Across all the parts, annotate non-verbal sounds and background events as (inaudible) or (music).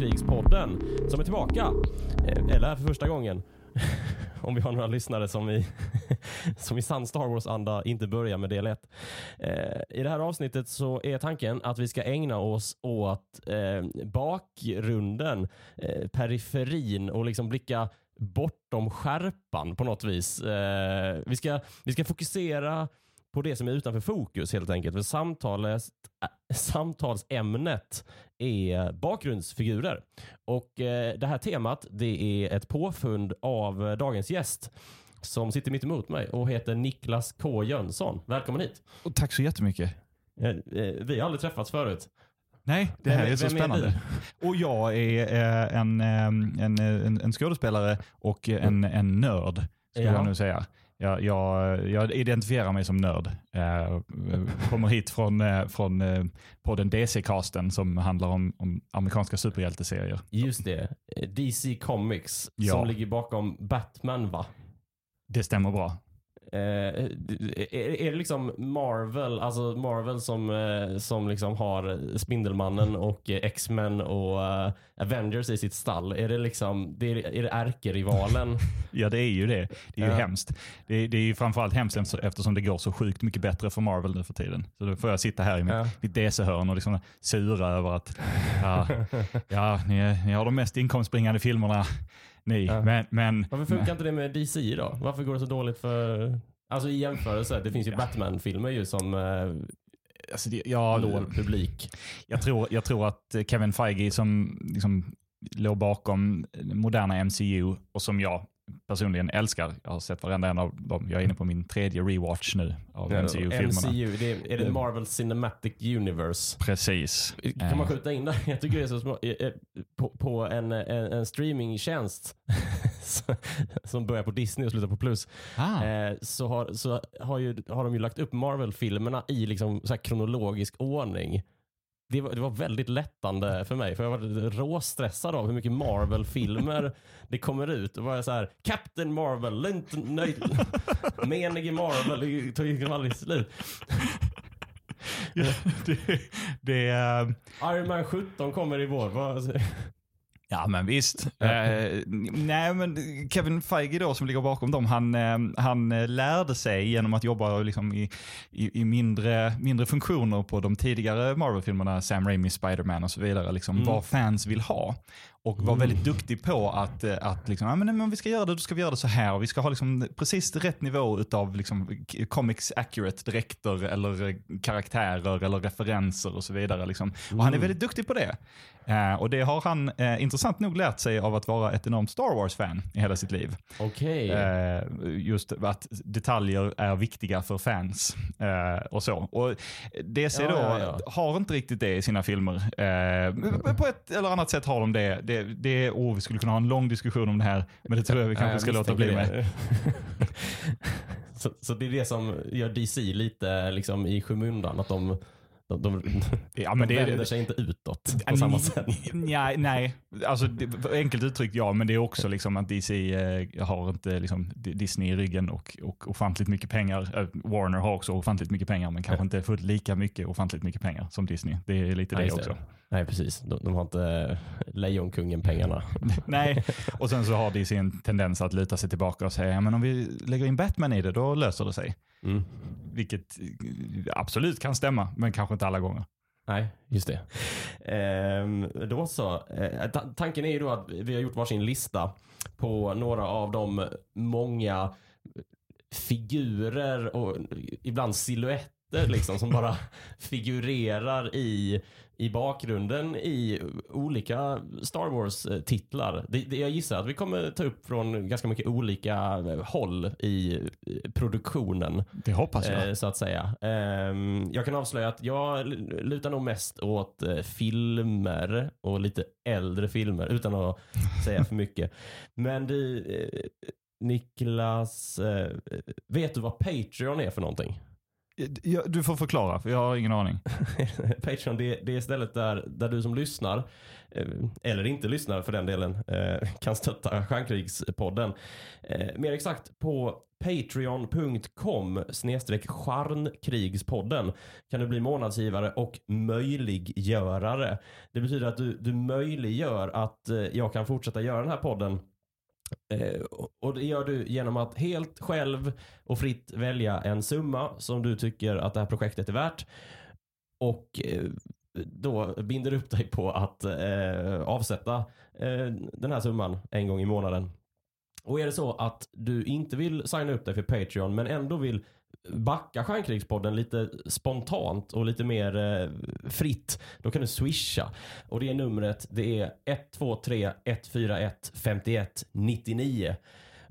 Krigspodden som är tillbaka. Eh, eller är för första gången. (laughs) Om vi har några lyssnare som i, (laughs) som i sann Star Wars-anda inte börjar med del 1. Eh, I det här avsnittet så är tanken att vi ska ägna oss åt eh, bakgrunden, periferin och liksom blicka bortom skärpan på något vis. Vi, ska, vi ska fokusera på det som är utanför fokus helt enkelt. För samtalet, samtalsämnet är bakgrundsfigurer. Och eh, det här temat det är ett påfund av eh, dagens gäst som sitter mitt emot mig och heter Niklas K Jönsson. Välkommen hit. Och tack så jättemycket. Eh, vi har aldrig träffats förut. Nej, det Vem här är- är så vem är spännande. och jag är en, en, en, en skådespelare och en, en nörd, skulle Ja. jag nu säga. Jag, jag, jag identifierar mig som nörd. Eh, kommer hit från, eh, från eh, podden DC-casten som handlar om, om amerikanska superhjälteserier. Just det. DC Comics Ja. som ligger bakom Batman va? Det stämmer bra. Eh, är, är det liksom Marvel, alltså Marvel som, eh, som liksom har Spindelmannen och eh, X-Men och eh, Avengers i sitt stall? Är det liksom, det är, är det ärkerivalen? (laughs) Ja, det är ju det. Det är ju Ja. hemskt. Det är, det är ju framförallt hemskt efter- eftersom det går så sjukt mycket bättre för Marvel nu för tiden. Så då får jag sitta här i mitt, Ja. mitt DC-hörn och liksom sura över att ja, (laughs) ja, ni, ni har de mest inkomstbringande filmerna, ni. Ja. Men, men Varför funkar inte det med DC då? Varför går det så dåligt för... Alltså i jämförelse, det finns ju Batman-filmer ju som eh, alltså, det, ja, når publik. jag, tror, jag tror att Kevin Feige som liksom låg bakom moderna MCU och som jag personligen älskar. Jag har sett varenda en av dem. Jag är inne på min tredje rewatch nu av MCU-filmerna. MCU, det är, är det Marvel Cinematic Universe? Precis. Kan man Eh, skjuta in det? (laughs) Jag tycker det är så smart. Eh, eh, På, på en, en, en streamingtjänst (laughs) som börjar på Disney och slutar på plus ah. så, har, så har, ju, har de ju lagt upp Marvel-filmerna i liksom så kronologisk ordning. Det var, det var väldigt lättande för mig, för jag var råstressad av hur mycket Marvel-filmer det kommer ut. Då var så här, Captain Marvel, inte nöjd, (laughs) menige Marvel, det tog ju aldrig slut. (laughs) det, det, eh, Iron Man 17 kommer i vår. Ja men visst. Eh, nej men Kevin Feige då som ligger bakom dem, han, eh, han eh, lärde sig genom att jobba liksom i, i, i mindre, mindre funktioner på de tidigare Marvel-filmerna, Sam Raimi, Spider-Man och så vidare, liksom, Mm. vad fans vill ha. Och var väldigt duktig på att, eh, att liksom, ja, men, nej, men om vi ska göra det, då ska vi göra det så här. Och vi ska ha liksom precis rätt nivå av liksom, comics accurate dräkter eller eh, karaktärer eller referenser och så vidare. Liksom. Och han är Mm. väldigt duktig på det. Eh, och det har han eh, intressant nog lärt sig av att vara ett enormt Star Wars-fan i hela sitt liv. Okej. Eh, just att detaljer är viktiga för fans eh, och så. Och DC Ja, då ja, ja. har inte riktigt det i sina filmer. På ett eller annat sätt har de det. det, det oh, vi skulle kunna ha en lång diskussion om det här, men det tror jag vi kanske ska låta bli med. (laughs) så, så det är det som gör DC lite liksom, i skymundan, att de, de, de, Ja, de men det är- vänder sig inte utåt på samma sätt. Nej, nej. Alltså, det, enkelt uttryckt ja, men det är också liksom att DC eh, har inte liksom, Disney i ryggen och, och ofantligt mycket pengar. Eh, Warner har också ofantligt mycket pengar, men kanske inte fullt lika mycket ofantligt mycket pengar som Disney. Det är lite Ja, det också. Nej, precis. De, de har inte (laughs) Lejonkungen-pengarna. (laughs) Nej, och sen så har DC en tendens att luta sig tillbaka och säga, ja, men om vi lägger in Batman i det, då löser det sig. Mm. Vilket eh, absolut kan stämma, men kanske inte alla gånger. Nej, just det. Ehm, då så. Eh, ta- tanken är ju då att vi har gjort varsin lista på några av de många figurer och ibland silhuetter liksom, som bara (laughs) figurerar i, i bakgrunden i olika Star Wars-titlar. Det, det, jag gissar att vi kommer ta upp från ganska mycket olika håll i eh, produktionen. Det hoppas jag. Eh, så att säga. Ehm, jag kan avslöja att jag lutar nog mest åt eh, filmer och lite äldre filmer utan att (laughs) säga för mycket. Men du, eh, Niklas, eh, vet du vad Patreon är för någonting? Du får förklara, för jag har ingen aning. (laughs) Patreon det, det är stället där, där du som lyssnar, eh, eller inte lyssnar för den delen, eh, kan stötta Stjärnkrigspodden. Eh, mer exakt på patreon.com snedstreck charnkrigspodden kan du bli månadsgivare och möjliggörare. Det betyder att du, du möjliggör att jag kan fortsätta göra den här podden Eh, och det gör du genom att helt själv och fritt välja en summa som du tycker att det här projektet är värt. Och eh, då binder upp dig på att eh, avsätta eh, den här summan en gång i månaden. Och är det så att du inte vill signa upp dig för Patreon men ändå vill backa Stjärnkrigspodden lite spontant och lite mer eh, fritt, då kan du swisha. Och det är numret, det är 123 141 51 99.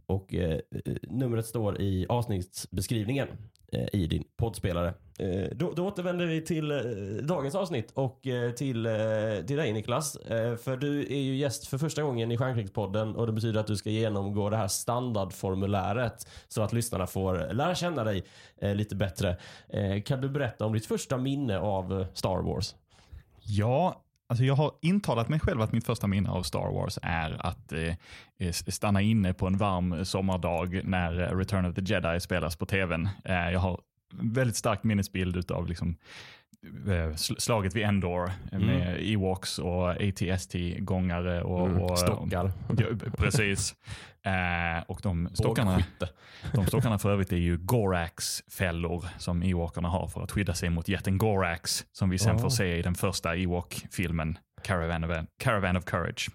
Och eh, eh, numret står i avsnittsbeskrivningen eh, i din poddspelare. Eh, då, då återvänder vi till eh, dagens avsnitt och eh, till, eh, till dig Niklas. Eh, för du är ju gäst för första gången i Stjärnkrigspodden och det betyder att du ska genomgå det här standardformuläret så att lyssnarna får lära känna dig eh, lite bättre. Eh, kan du berätta om ditt första minne av eh, Star Wars? Ja, alltså jag har intalat mig själv att mitt första minne av Star Wars är att eh, eh stanna inne på en varm sommardag när eh, Return of the Jedi spelas på tvn. Eh, jag har väldigt stark minnesbild utav liksom, eh, sl- slaget vid Endor eh, med Ewoks och ATST-gångare. Och, Mm, och, stockar. Ja, precis. (laughs) Eh, och de stockarna, (laughs) de stockarna för övrigt är ju Gorax-fällor som Ewokarna har för att skydda sig mot jätten Gorax som vi sen Oh. får se i den första Ewok-filmen Caravan of, Caravan of Courage.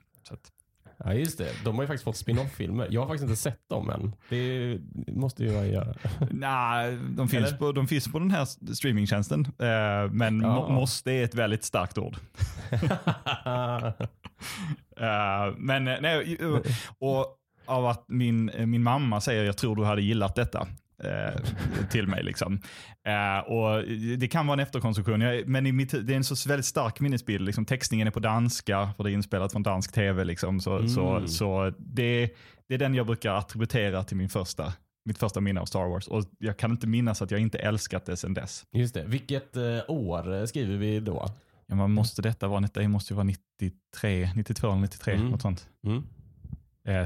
Ja just det, de har ju faktiskt fått spin-off-filmer. Jag har faktiskt inte sett dem än. Det måste ju jag göra. (laughs) nej, de, finns Eller? på, de finns på den här streamingtjänsten, eh, men Ja. må, måste är ett väldigt starkt ord. (laughs) Eh, men eh, nej, och av att min, min mamma säger jag tror du hade gillat detta. Eh, till mig. Liksom. Eh, och Det kan vara en efterkonstruktion, jag, men mitt, det är en så väldigt stark minnesbild. Liksom, textningen är på danska, för det är inspelat från dansk tv. Liksom, så Mm. så, så det, det är den jag brukar attributera till min första, mitt första minne av Star Wars. Och Jag kan inte minnas att jag inte älskat det sedan dess. Just det. Vilket eh, år skriver vi då? Ja, man måste detta vara, det måste ju vara 93, 92 eller 93, Mm. något sånt. Mm.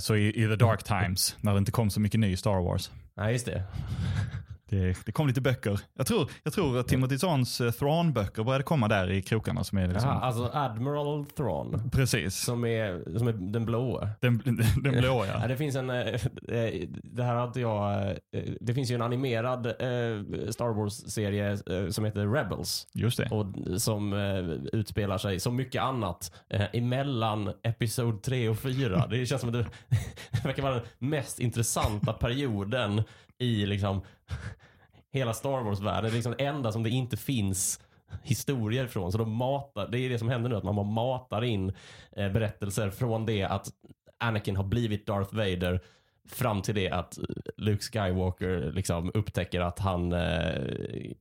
Så i, i the dark times, när det inte kom så mycket ny Star Wars. Nej, just det. (laughs) Det, det kom lite böcker. Jag tror, jag tror att Timothy Zahns uh, Thrawn-böcker började komma där i krokarna. Som är liksom, Jaha, alltså Admiral Thrawn. Precis. Som är, som är den blåa. Den, (laughs) den blåa Ja, ja. det finns en, eh, eh, det här hade jag, eh, det finns ju en animerad eh, Star Wars-serie eh, som heter Rebels. Just det. Och som eh, utspelar sig, som mycket annat, eh, emellan episod 3 och 4. Det känns som att det, det (laughs) verkar vara den mest intressanta perioden i liksom (laughs) hela Star Wars-världen. Det är liksom det enda som det inte finns historier från. Så de matar, det är det som händer nu, att man bara matar in eh, berättelser från det att Anakin har blivit Darth Vader fram till det att eh, Luke Skywalker eh, liksom upptäcker att han eh,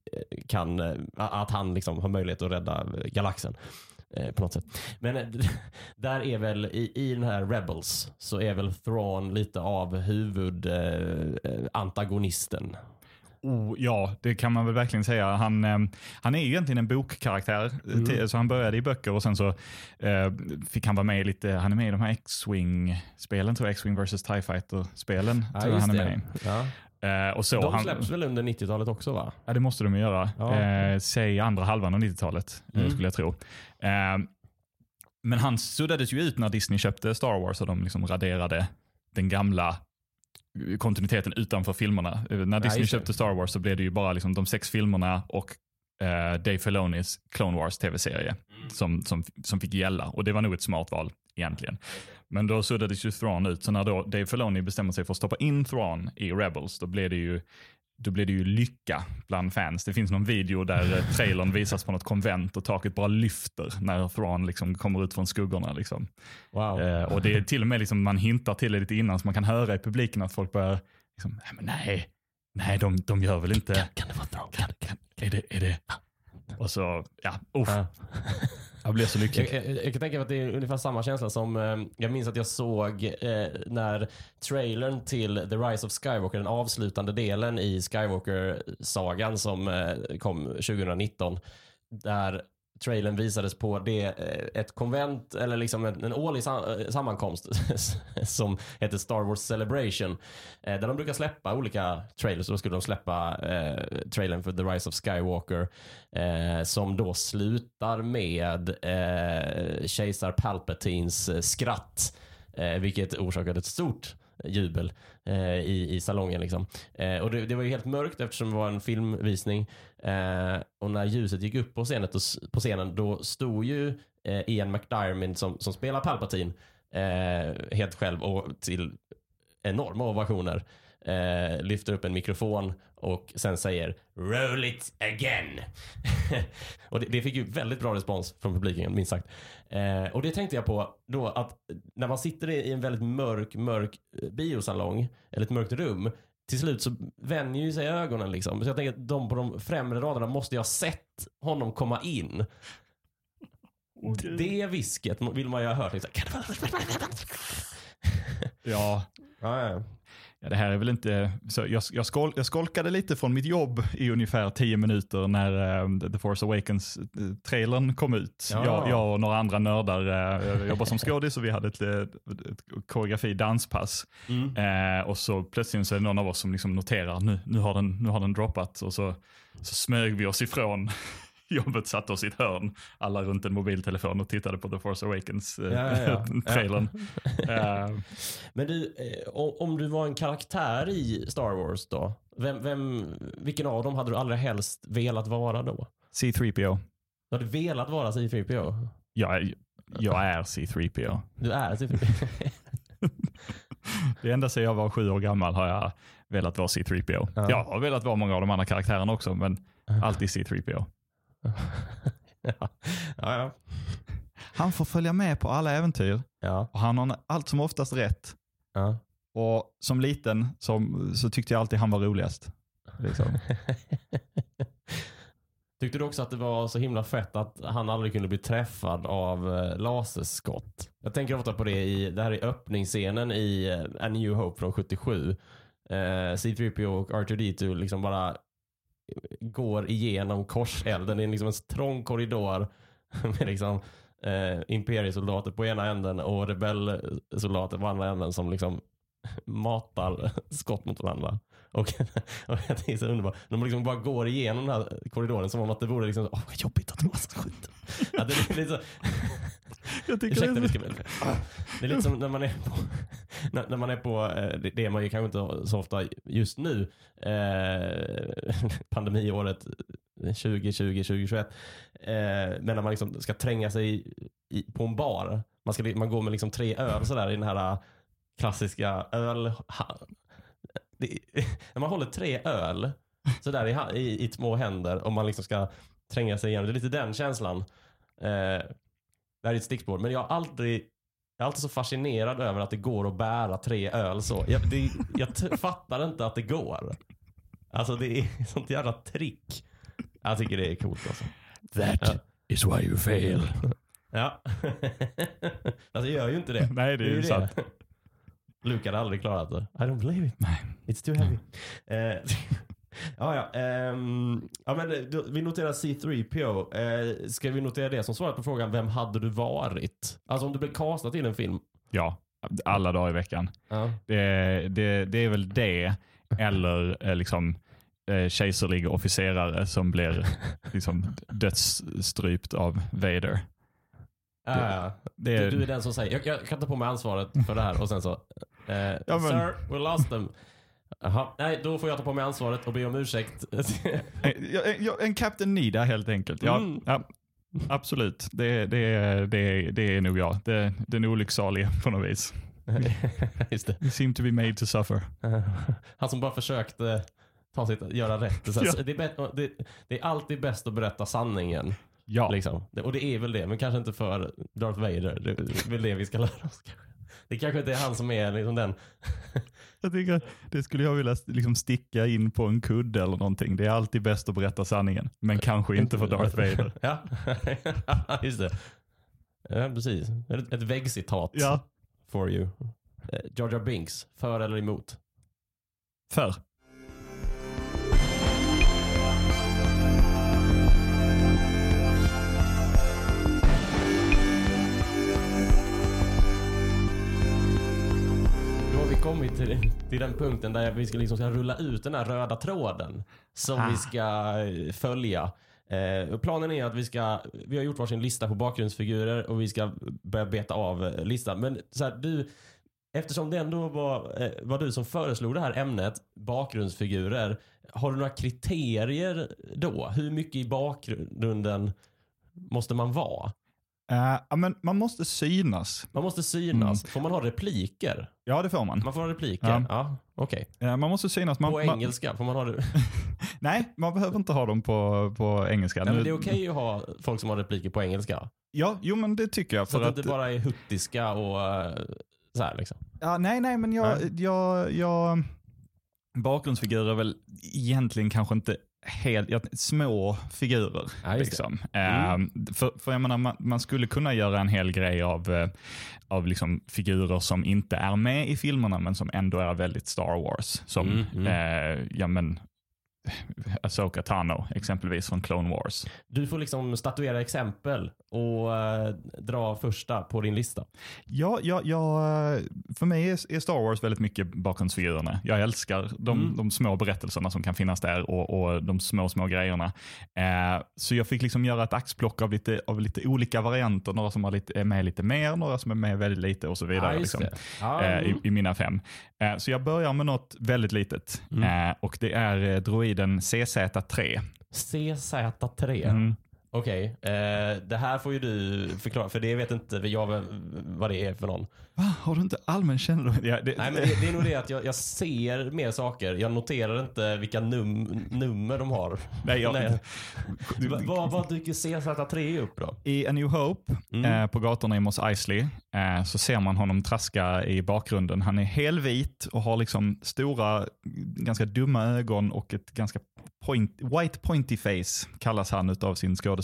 kan, eh, att han liksom har möjlighet att rädda galaxen eh, på något sätt. Men eh, (laughs) där är väl i, i den här Rebels så är väl Thrawn lite av huvudantagonisten. Eh, antagonisten. Oh, ja, det kan man väl verkligen säga. Han, eh, han är ju egentligen en bokkaraktär. Mm. Så han började i böcker och sen så eh, fick han vara med i lite, han är med i de här X-Wing-spelen, tror jag, X-Wing vs. TIE Fighter-spelen. tror jag han är med i. Ja. Eh, och så, De han, släpps väl under 90-talet också va? Ja, det måste de göra. Ja. Eh, säg andra halvan av 90-talet, eh, Mm. skulle jag tro. Eh, men han suddades ju ut när Disney köpte Star Wars och de liksom raderade den gamla kontinuiteten utanför filmerna. Eh, när Disney det. köpte Star Wars så blev det ju bara liksom de sex filmerna och eh, Dave Filonis Clone Wars tv-serie som, som, som fick gälla. Och det var nog ett smart val egentligen. Men då suddades ju Thrawn ut, så när då Dave Filoni bestämde sig för att stoppa in Thrawn i Rebels, då blev det ju då blev det ju lycka bland fans. Det finns någon video där eh, trailern visas på något konvent och taket bara lyfter när Thrawn liksom kommer ut från skuggorna. Liksom. Wow. Eh, och det är till och med liksom, man hintar till det lite innan så man kan höra i publiken att folk börjar, liksom, nej, nej, nej de, de gör väl inte, Kan det vara Thrawn? Kan, kan. är det, är det? Och så, ja, uff, Ja. (laughs) jag blev så lycklig. Jag, jag, jag kan tänka mig att det är ungefär samma känsla som eh, jag minns att jag såg eh, när trailern till The Rise of Skywalker, den avslutande delen i Skywalker-sagan som eh, kom 2019, där trailern visades på det, eh, ett konvent eller liksom en, en årlig sam- eh, sammankomst (laughs) som heter Star Wars Celebration. Eh, där de brukar släppa olika trailers. Då skulle de släppa eh, trailern för The Rise of Skywalker eh, som då slutar med eh, kejsar Palpatines eh, skratt. Eh, vilket orsakade ett stort jubel eh, i, i salongen. Liksom. Eh, och det, det var ju helt mörkt eftersom det var en filmvisning. Eh, och när ljuset gick upp på scenen, då, på scenen, då stod ju eh, Ian McDiarmid som, som spelar Palpatine eh, helt själv och till enorma ovationer. Eh, lyfter upp en mikrofon och sen säger “Roll it again”. (laughs) och det, det fick ju väldigt bra respons från publiken, minst sagt. Eh, och det tänkte jag på då att när man sitter i en väldigt mörk, mörk eh, biosalong, eller ett mörkt rum, till slut så vänjer ju sig ögonen liksom. Så jag tänker att de på de främre raderna måste ju ha sett honom komma in. D- Det visket vill man ju ha hört. Liksom. Ja, (laughs) Ja, ja, ja. Det här är väl inte, så jag, jag, skol, jag skolkade lite från mitt jobb i ungefär tio minuter när eh, The Force Awakens-trailern kom ut. Ja. Jag, jag och några andra nördar uh, jobbar som skådis och vi hade ett, ett, ett koreografi-danspass. Mm. Eh, och så plötsligt så är det någon av oss som liksom noterar, nu, nu, har, den, nu har den droppat. Och så, så smög vi oss ifrån jobbet, satte oss i ett hörn, alla runt en mobiltelefon och tittade på The Force Ja, ja, ja. (laughs) Awakens-trailern. Eh, Men du, eh, om du var en karaktär i Star Wars då, vem, vem, vilken av dem hade du allra helst velat vara då? C3PO. Du hade velat vara C3PO? Jag, jag är C3PO. Du är C3PO? (laughs) Det enda sedan jag var sju år gammal har jag velat vara C3PO. Ja. Jag har velat vara många av de andra karaktärerna också, men alltid C3PO. (laughs) ja. ja, ja. Han får följa med på alla äventyr ja, och han har allt som oftast rätt. ja. Och som liten som, så tyckte jag alltid han var roligast. Liksom. (laughs) Tyckte du också att det var så himla fett att han aldrig kunde bli träffad av eh, laserskott? Jag tänker ofta på det i, det här är öppningsscenen i eh, A New Hope från 77. Eh, C3PO och R2D2 liksom bara går igenom korselden. Det är liksom en trång korridor (laughs) med liksom eh, imperiesoldater på ena änden och rebellsoldater på andra änden som liksom (laughs) matar skott mot varandra. Och, (laughs) och det är så underbart. De liksom bara går igenom den här korridoren som om att det vore liksom, åh vad jobbigt att de massa skjuter. Ja, det är lite så, (laughs) Jag tycker ursäkta, det vi är ska. Det är lite som när man är på, (laughs) när, när man är på eh, det det är man ju kanske inte så ofta just nu, eh, pandemiåret 2020, 2021. Eh, men när man liksom ska tränga sig i, på en bar. Man, ska, man går med liksom tre öl sådär i den här klassiska öl... Det, (laughs) när man håller tre öl sådär i, i, i små händer och man liksom ska tränga sig igenom. Det är lite den känslan. Eh, det här är ett stickspår. Men jag har aldrig jag är alltid så fascinerad över att det går att bära tre öl så. Jag, det, jag (laughs) fattar inte att det går. Alltså det är (laughs) sånt jävla trick. Jag tycker det är coolt alltså. That Ja. is why you fail. Ja. alltså jag gör ju inte det. Nej, det är ju sant. Luke hade aldrig klarat det. I don't believe it. Nej. It's too heavy. Eh, (laughs) ja, ja. ehm, ja men, eh, då- vi noterar C3PO. Eh, ska vi notera det som svaret på frågan, vem hade du varit? Alltså om du blev castad till en film. Ja, alla dagar i veckan. Ja. Det, det, det är väl det, eller eh, liksom eh, kejserlig officerare som blir (laughs) liksom dödsstrypt av Vader. Ja, ja. Det Du, är, du är den som säger, jag, jag kan ta på mig ansvaret för det här och sen så, eh, men- sir, we lost them. Jaha, nej då får jag ta på mig ansvaret och be om ursäkt. Eh, ja, ja, en Captain Nida helt enkelt. Ja, Mm. ja, absolut, det, det, det, det är nog jag. Det, den olycksalige på något vis. (laughs) Just det. You seem to be made to suffer. (laughs) Han som bara försökte ta sitt, göra rätt. Så, Ja. det, är det, det är alltid bäst att berätta sanningen. Ja, Liksom. Och det är väl det, men kanske inte för Darth Vader. Det är väl det vi ska lära oss. kanske. Det kanske inte är han som är liksom den. (laughs) jag tycker det skulle jag vilja liksom sticka in på en kudde eller någonting. Det är alltid bäst att berätta sanningen, men kanske inte för Darth (laughs) Vader. (laughs) Ja, just det. Ja, precis. Ett, ett väggcitat Ja, for you. Eh, Jar Jar Binks, för eller emot? för. Kommit till, till den punkten där vi ska, liksom ska rulla ut den här röda tråden som Ah. vi ska eh, följa. Eh, planen är att vi ska, vi har gjort varsin lista på bakgrundsfigurer och vi ska börja beta av eh, listan. Men så här, du, eftersom det ändå var, eh, var du som föreslog det här ämnet, bakgrundsfigurer, har du några kriterier då? Hur mycket i bakgrunden måste man vara? Ja, men man måste synas. Man måste synas. Får man ha repliker? Ja, det får man. Man får ha repliker? Ja. Ja, okej. Eh, man måste synas. Man, På man, engelska? Får man ha det? (laughs) nej, man behöver inte ha dem på, på engelska. Nej, men det är okej att ha folk som har repliker på engelska. Ja, jo men det tycker jag. Så För att att, det inte bara är huttiska och eh, så här liksom. ja, nej, nej, men jag, jag, jag, bakgrundsfigurer är väl egentligen kanske inte helt, ja, små figurer. Ja, liksom. Mm. Eh, för, för jag menar, man, man skulle kunna göra en hel grej av, eh, av liksom figurer som inte är med i filmerna men som ändå är väldigt Star Wars. Som, Mm, mm. Eh, ja men, (laughs) Asoka Tano exempelvis från Clone Wars. Du får liksom statuera exempel och eh, dra första på din lista. Ja, ja, ja, för mig är, är Star Wars väldigt mycket bakgrundsfigurerna. Jag älskar de, Mm. de små berättelserna som kan finnas där och, och de små, små grejerna. Eh, så jag fick liksom göra ett axplock av lite, av lite olika varianter. Några som lite, är med lite mer, några som är med väldigt lite och så vidare. Just liksom. Ja, eh, i, mm. I mina fem. Eh, så jag börjar med något väldigt litet. Mm. Eh, och det är eh, droiden CZ3. CZ3. Mm. Okej, eh, det här får ju du förklara för det vet inte jag vad det är för någon. Va, har du inte allmän kännedom? Ja, det, Nej men det, det är nog det att jag, jag ser mer saker. Jag noterar inte vilka num, nummer de har. Nej, jag, Nej. Va- Vad, vad dyker CZ3 upp då? I A New Hope, Mm. eh, på gatorna i Mos Eisley, eh, så ser man honom traska i bakgrunden. Han är helvit och har liksom stora, ganska dumma ögon och ett ganska point, white pointy face, kallas han av sin skådespelare.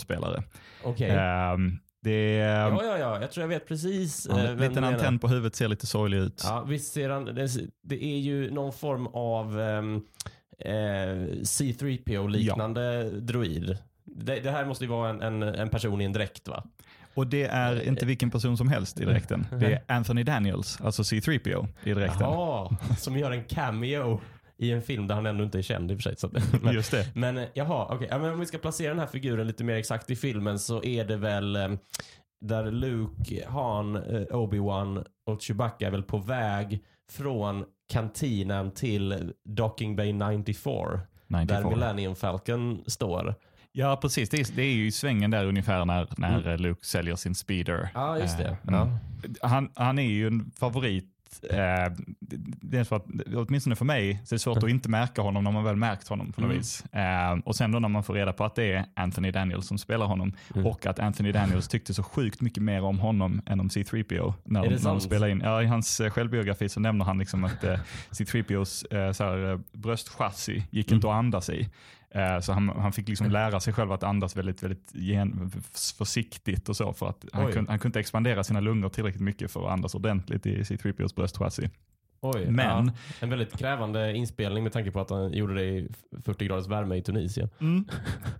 Okej. Ehm, det är, Ja, ja, ja. Jag tror jag vet precis. ja, eh, en liten antenn på huvudet ser lite sorglig ut. Ja, visst ser han. Det, det är ju någon form av ehm, eh, C3PO-liknande droid. Det, det här måste ju vara en, en, en person i en dräkt va? Och det är inte vilken person som helst i dräkten. Det är Anthony Daniels, alltså C3PO i dräkten. Jaha, som gör en cameo i en film där han ändå inte är känd i och för sig. Så att, (laughs) men, Just det. men eh, jaha, okej. Ja, men om vi ska placera den här figuren lite mer exakt i filmen så är det väl eh, där Luke, Han, eh, Obi-Wan och Chewbacca är väl på väg från kantinen till Docking Bay 94. Där 94. Millennium Falcon står. Ja, precis. Det är, det är ju i svängen där ungefär när, när Mm. Luke säljer sin speeder. Ja, just det. Eh, Ja. mm. han, han är ju en favorit. Eh, det är att, åtminstone för mig, så är det svårt att inte märka honom när man väl märkt honom på något Mm. vis. Eh, och sen då när man får reda på att det är Anthony Daniels som spelar honom Mm. och att Anthony Daniels tyckte så sjukt mycket mer om honom än om C3PO. När, Är de, när de spelar in. Ja, I hans eh, självbiografi så nämner han liksom att eh, C3POs eh, så eh, bröstchassi gick Mm. inte att andas i. Eh, Så han, han fick liksom lära sig själv att andas väldigt, väldigt gen, försiktigt och så för att han kunde, han kunde inte expandera sina lungor tillräckligt mycket för att andas ordentligt i C3POs bröstchassi. Oj, Men- ja. En väldigt krävande inspelning med tanke på att han gjorde det i 40 graders värme i Tunisien.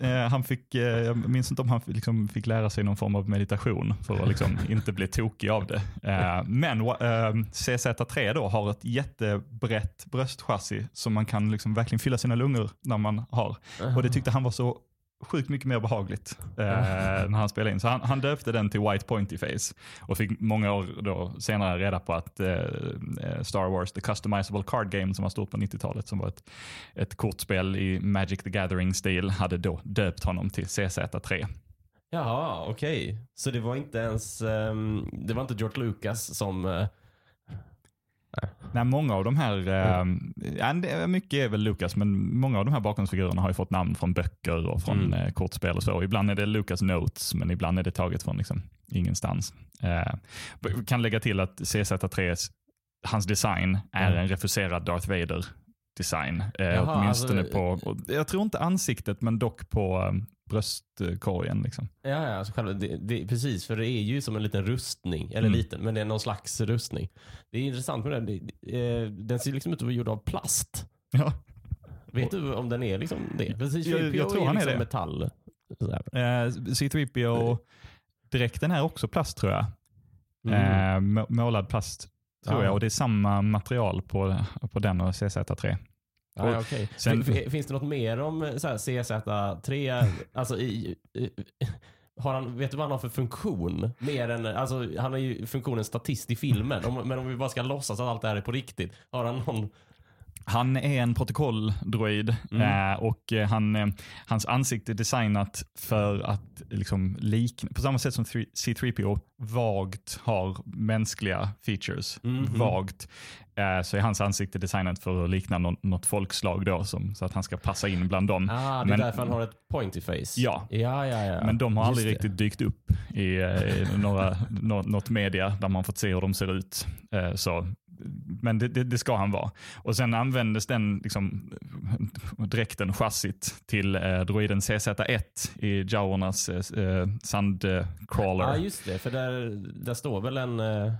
Eh, han fick, eh, jag minns inte om han liksom fick lära sig någon form av meditation för att liksom (laughs) inte bli tokig av det. Eh, men wa- eh, CZ3 då har ett jättebrett bröstchassi som man kan liksom verkligen fylla sina lungor när man har. Och det tyckte han var så sjukt mycket mer behagligt (laughs) eh, när han spelade in. Så han, han döpte den till White Pointy Face och fick många år då senare reda på att eh, eh, Star Wars, The Customizable Card Game som var stort på 90-talet, som var ett, ett kortspel i Magic the Gathering-stil, hade då döpt honom till CZ3. Jaha, okej. Så det var inte ens, ehm, det var inte George Lucas som, eh, Nej, många av de här, eh, är mycket är väl Lucas, men många av de här bakgrundsfigurerna har ju fått namn från böcker och från Mm. eh, kortspel och så. Ibland är det Lucas Notes, men ibland är det taget från liksom ingenstans. Eh, kan lägga till att CZ3, hans design är Mm. en refuserad Darth Vader design. Eh, Jaha, åtminstone alltså- på, och jag tror inte ansiktet, men dock på eh, bröstkorgen. Liksom. ja, ja alltså själva, det, det, precis, för det är ju som en liten rustning, eller Mm. liten, men det är någon slags rustning. Det är intressant med den, det, eh, den ser liksom ut att vara gjord av plast. Ja. Vet du om den är liksom det? Precis, Jag- jag tror han är liksom det. metall. Eh, C3PO, dräkten är också plast tror jag. Mm. Eh, må- målad plast. tror Ja. jag. Och det är samma material på, på den och CZ3. Ja, ja, okej. sen- Fin- fin- Finns det något mer om eh, så här, CZ3? Alltså i, i, har han, vet du vad han har för funktion? Mer än, alltså, han har ju funktionen statist i filmen. Om, men om vi bara ska låtsas att allt det här är på riktigt. Har han någon... Han är en protokolldroid Mm. eh, och eh, han, eh, hans ansikte är designat för att liksom likna, på samma sätt som 3- C3PO vagt har mänskliga features. Mhm. Vagt. Eh, så är hans ansikte designat för att likna något, något folkslag då, som, så att han ska passa in bland dem. Ah, det är Men- därför han har ett pointy face. Ja. Ja, ja, ja. Men de har Just aldrig det. riktigt dykt upp i, eh, i några, (laughs) nå, något media där man fått se hur de ser ut. Eh, Så, men det, det, det ska han vara. Och sen användes den liksom, dräkten, chassit, till eh, droiden CZ1 i Jaurnas eh, sandcrawler. Ja, just det. För där, där står väl en... eh,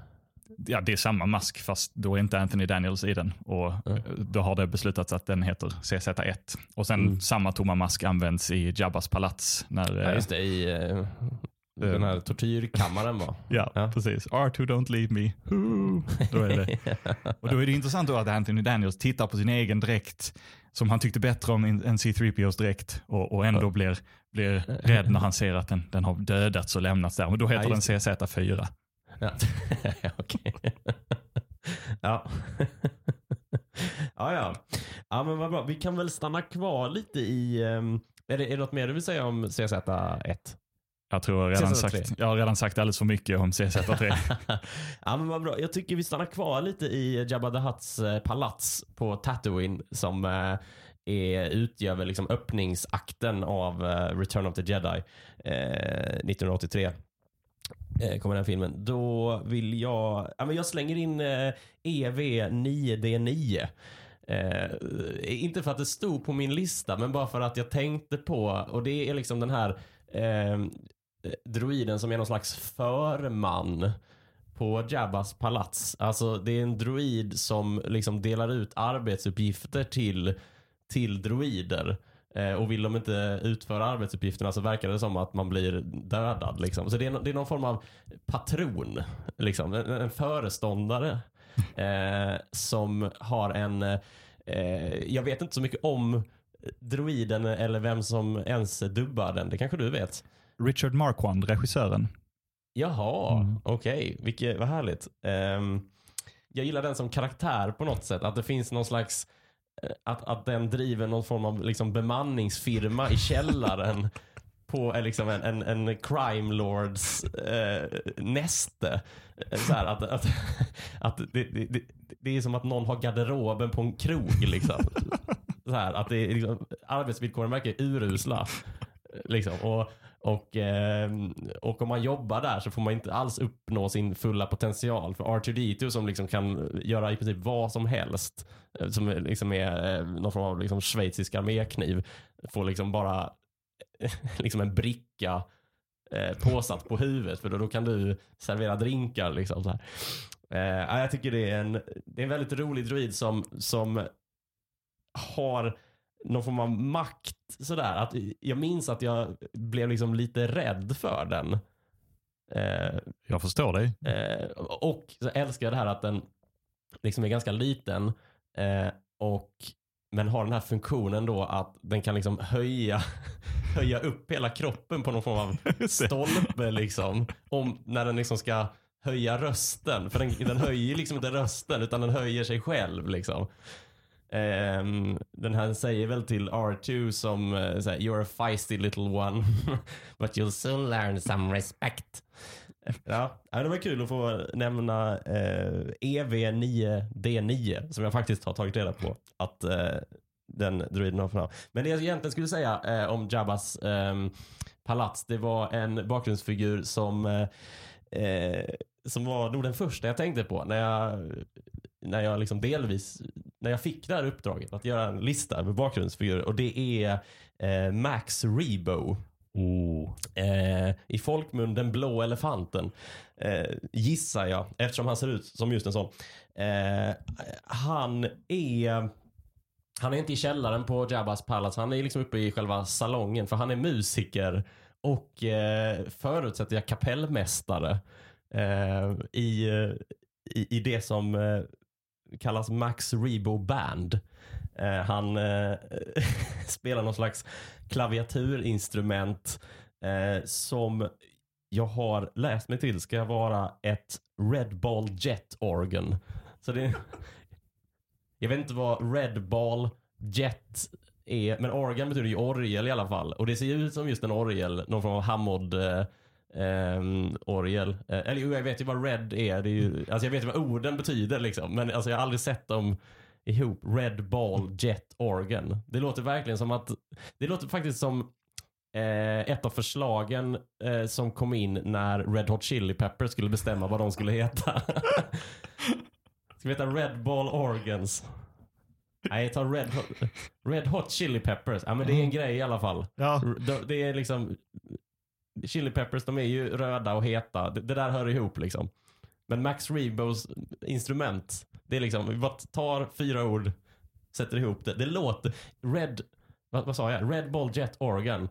ja, det är samma mask fast då är inte Anthony Daniels i den. Och Mm. Då har det beslutats att den heter CZ1. Och sen Mm. samma tomma mask används i Jabbas palats. När, Ja, eh, just det. I eh, den här tortyrkammaren va? (laughs) Ja, Ja. precis. R2 don't leave me. Då är det. (laughs) Och då är det intressant då att Anthony Daniels tittar på sin egen dräkt som han tyckte bättre om än än C3POs dräkt och, och ändå blir, blir rädd när han ser att den, den har dödats och lämnats där. Men då heter Ja, den just CZ4. Ja, (laughs) okej. ja. ja, ja. Ja, men vad bra. Vi kan väl stanna kvar lite i... ehm, är, det, är det något mer du vill säga om CZ1? Jag tror jag redan CZ3. sagt, jag har redan sagt alldeles för mycket om CZ3. (laughs) ja, men vad bra. Jag tycker vi stannar kvar lite i Jabba the Hutts eh, palats på Tatooine som eh, är, utgör väl liksom öppningsakten av eh, Return of the Jedi eh, 1983. Eh, kommer den filmen. Då vill jag, ja, men jag slänger in eh, EV9D9. Eh, inte för att det stod på min lista, men bara för att jag tänkte på, och det är liksom den här eh, Eh, droiden som är någon slags förman på Jabbas palats. Alltså det är en droid som liksom delar ut arbetsuppgifter till, till droider. Eh, och vill de inte utföra arbetsuppgifterna så verkar det som att man blir dödad. Liksom. Så det är, det är någon form av patron, liksom. en, en föreståndare eh, som har en, eh, jag vet inte så mycket om droiden eller vem som ens dubbar den. Det kanske du vet? Richard Marquand, regissören. Jaha, Mm. okej. Vilket, vad härligt. Ehm, jag gillar den som karaktär på något sätt. Att det finns någon slags, eh, att, att den driver någon form av liksom bemanningsfirma i källaren (laughs) på eh, liksom en, en, en crime lords eh, näste. Eh, Så här, att, att, (laughs) att det, det, det, det är som att någon har garderoben på en krog. Liksom. (laughs) Så här, att det är liksom, arbetsvillkoren verkar urusla. Liksom. Och, och, eh, och om man jobbar där så får man inte alls uppnå sin fulla potential. För R2D2 som liksom kan göra i princip vad som helst, eh, som är- liksom är eh, någon form av liksom schweizisk armékniv, får liksom bara (laughs) liksom en bricka eh, påsatt på huvudet för då, då kan du servera drinkar. Liksom, så här. Eh, jag tycker det är, en, det är en väldigt rolig droid som, som har någon form av makt. Sådär. Att jag minns att jag blev liksom lite rädd för den. Eh, Jag förstår dig. eh, och så älskar jag det här att den liksom är ganska liten. Eh, och, men har den här funktionen då att den kan liksom höja, (laughs) höja upp hela kroppen på någon form av (laughs) stolpe liksom. Om, när den liksom ska höja rösten. För den, den höjer liksom inte rösten utan den höjer sig själv liksom. Ehm, den här säger väl till R2 som eh, uh, såhär, You're a feisty little one (laughs) but you'll soon learn some respect. Ja, det var kul att få nämna eh, EV9D9 som jag faktiskt har tagit reda på att eh, den druiden har för namn. Men det jag egentligen skulle säga om Jabbas ehm, palats, det var en bakgrundsfigur som som var nog den första jag tänkte på när jag, när jag liksom delvis, när jag fick det här uppdraget att göra en lista med bakgrundsfigurer och det är eh, Max Rebo. Oh. Eh, I folkmun den blå elefanten. Eh, gissar jag, eftersom han ser ut som just en sån. Eh, han är han är inte i källaren på Jabbas Palace. Han är liksom uppe i själva salongen för han är musiker och eh, förutsätter jag kapellmästare eh, i, i, i det som eh, kallas Max Rebo Band. Eh, han eh, (laughs) spelar någon slags klaviaturinstrument eh, som jag har läst mig till ska vara ett Red Ball Jet Organ. Så det, (laughs) jag vet inte vad Red Ball Jet är, men organ betyder ju orgel i alla fall. Och det ser ju ut som just en orgel, någon form av Hammond eh, eh, ehm, orgel. Eh, eller jag vet ju vad red är. Det är ju, alltså jag vet ju vad orden betyder liksom. Men alltså jag har aldrig sett dem ihop. Red Ball Jet Organ. Det låter verkligen som att, det låter faktiskt som eh, ett av förslagen eh, som kom in när Red Hot Chili Peppers skulle bestämma vad de skulle heta. (laughs) Ska vi heta Red Ball Organs? Nej, ta Red Hot, Red Hot Chili Peppers. Ja, men det är en grej i alla fall. Ja. De- Det är liksom Chili Peppers, de är ju röda och heta. Det, det där hör ihop liksom. Men Max Rebos instrument, det är liksom, vi bara tar fyra ord, sätter ihop det. Det låter, Red, vad, vad sa jag? Red Ball Jet Organ.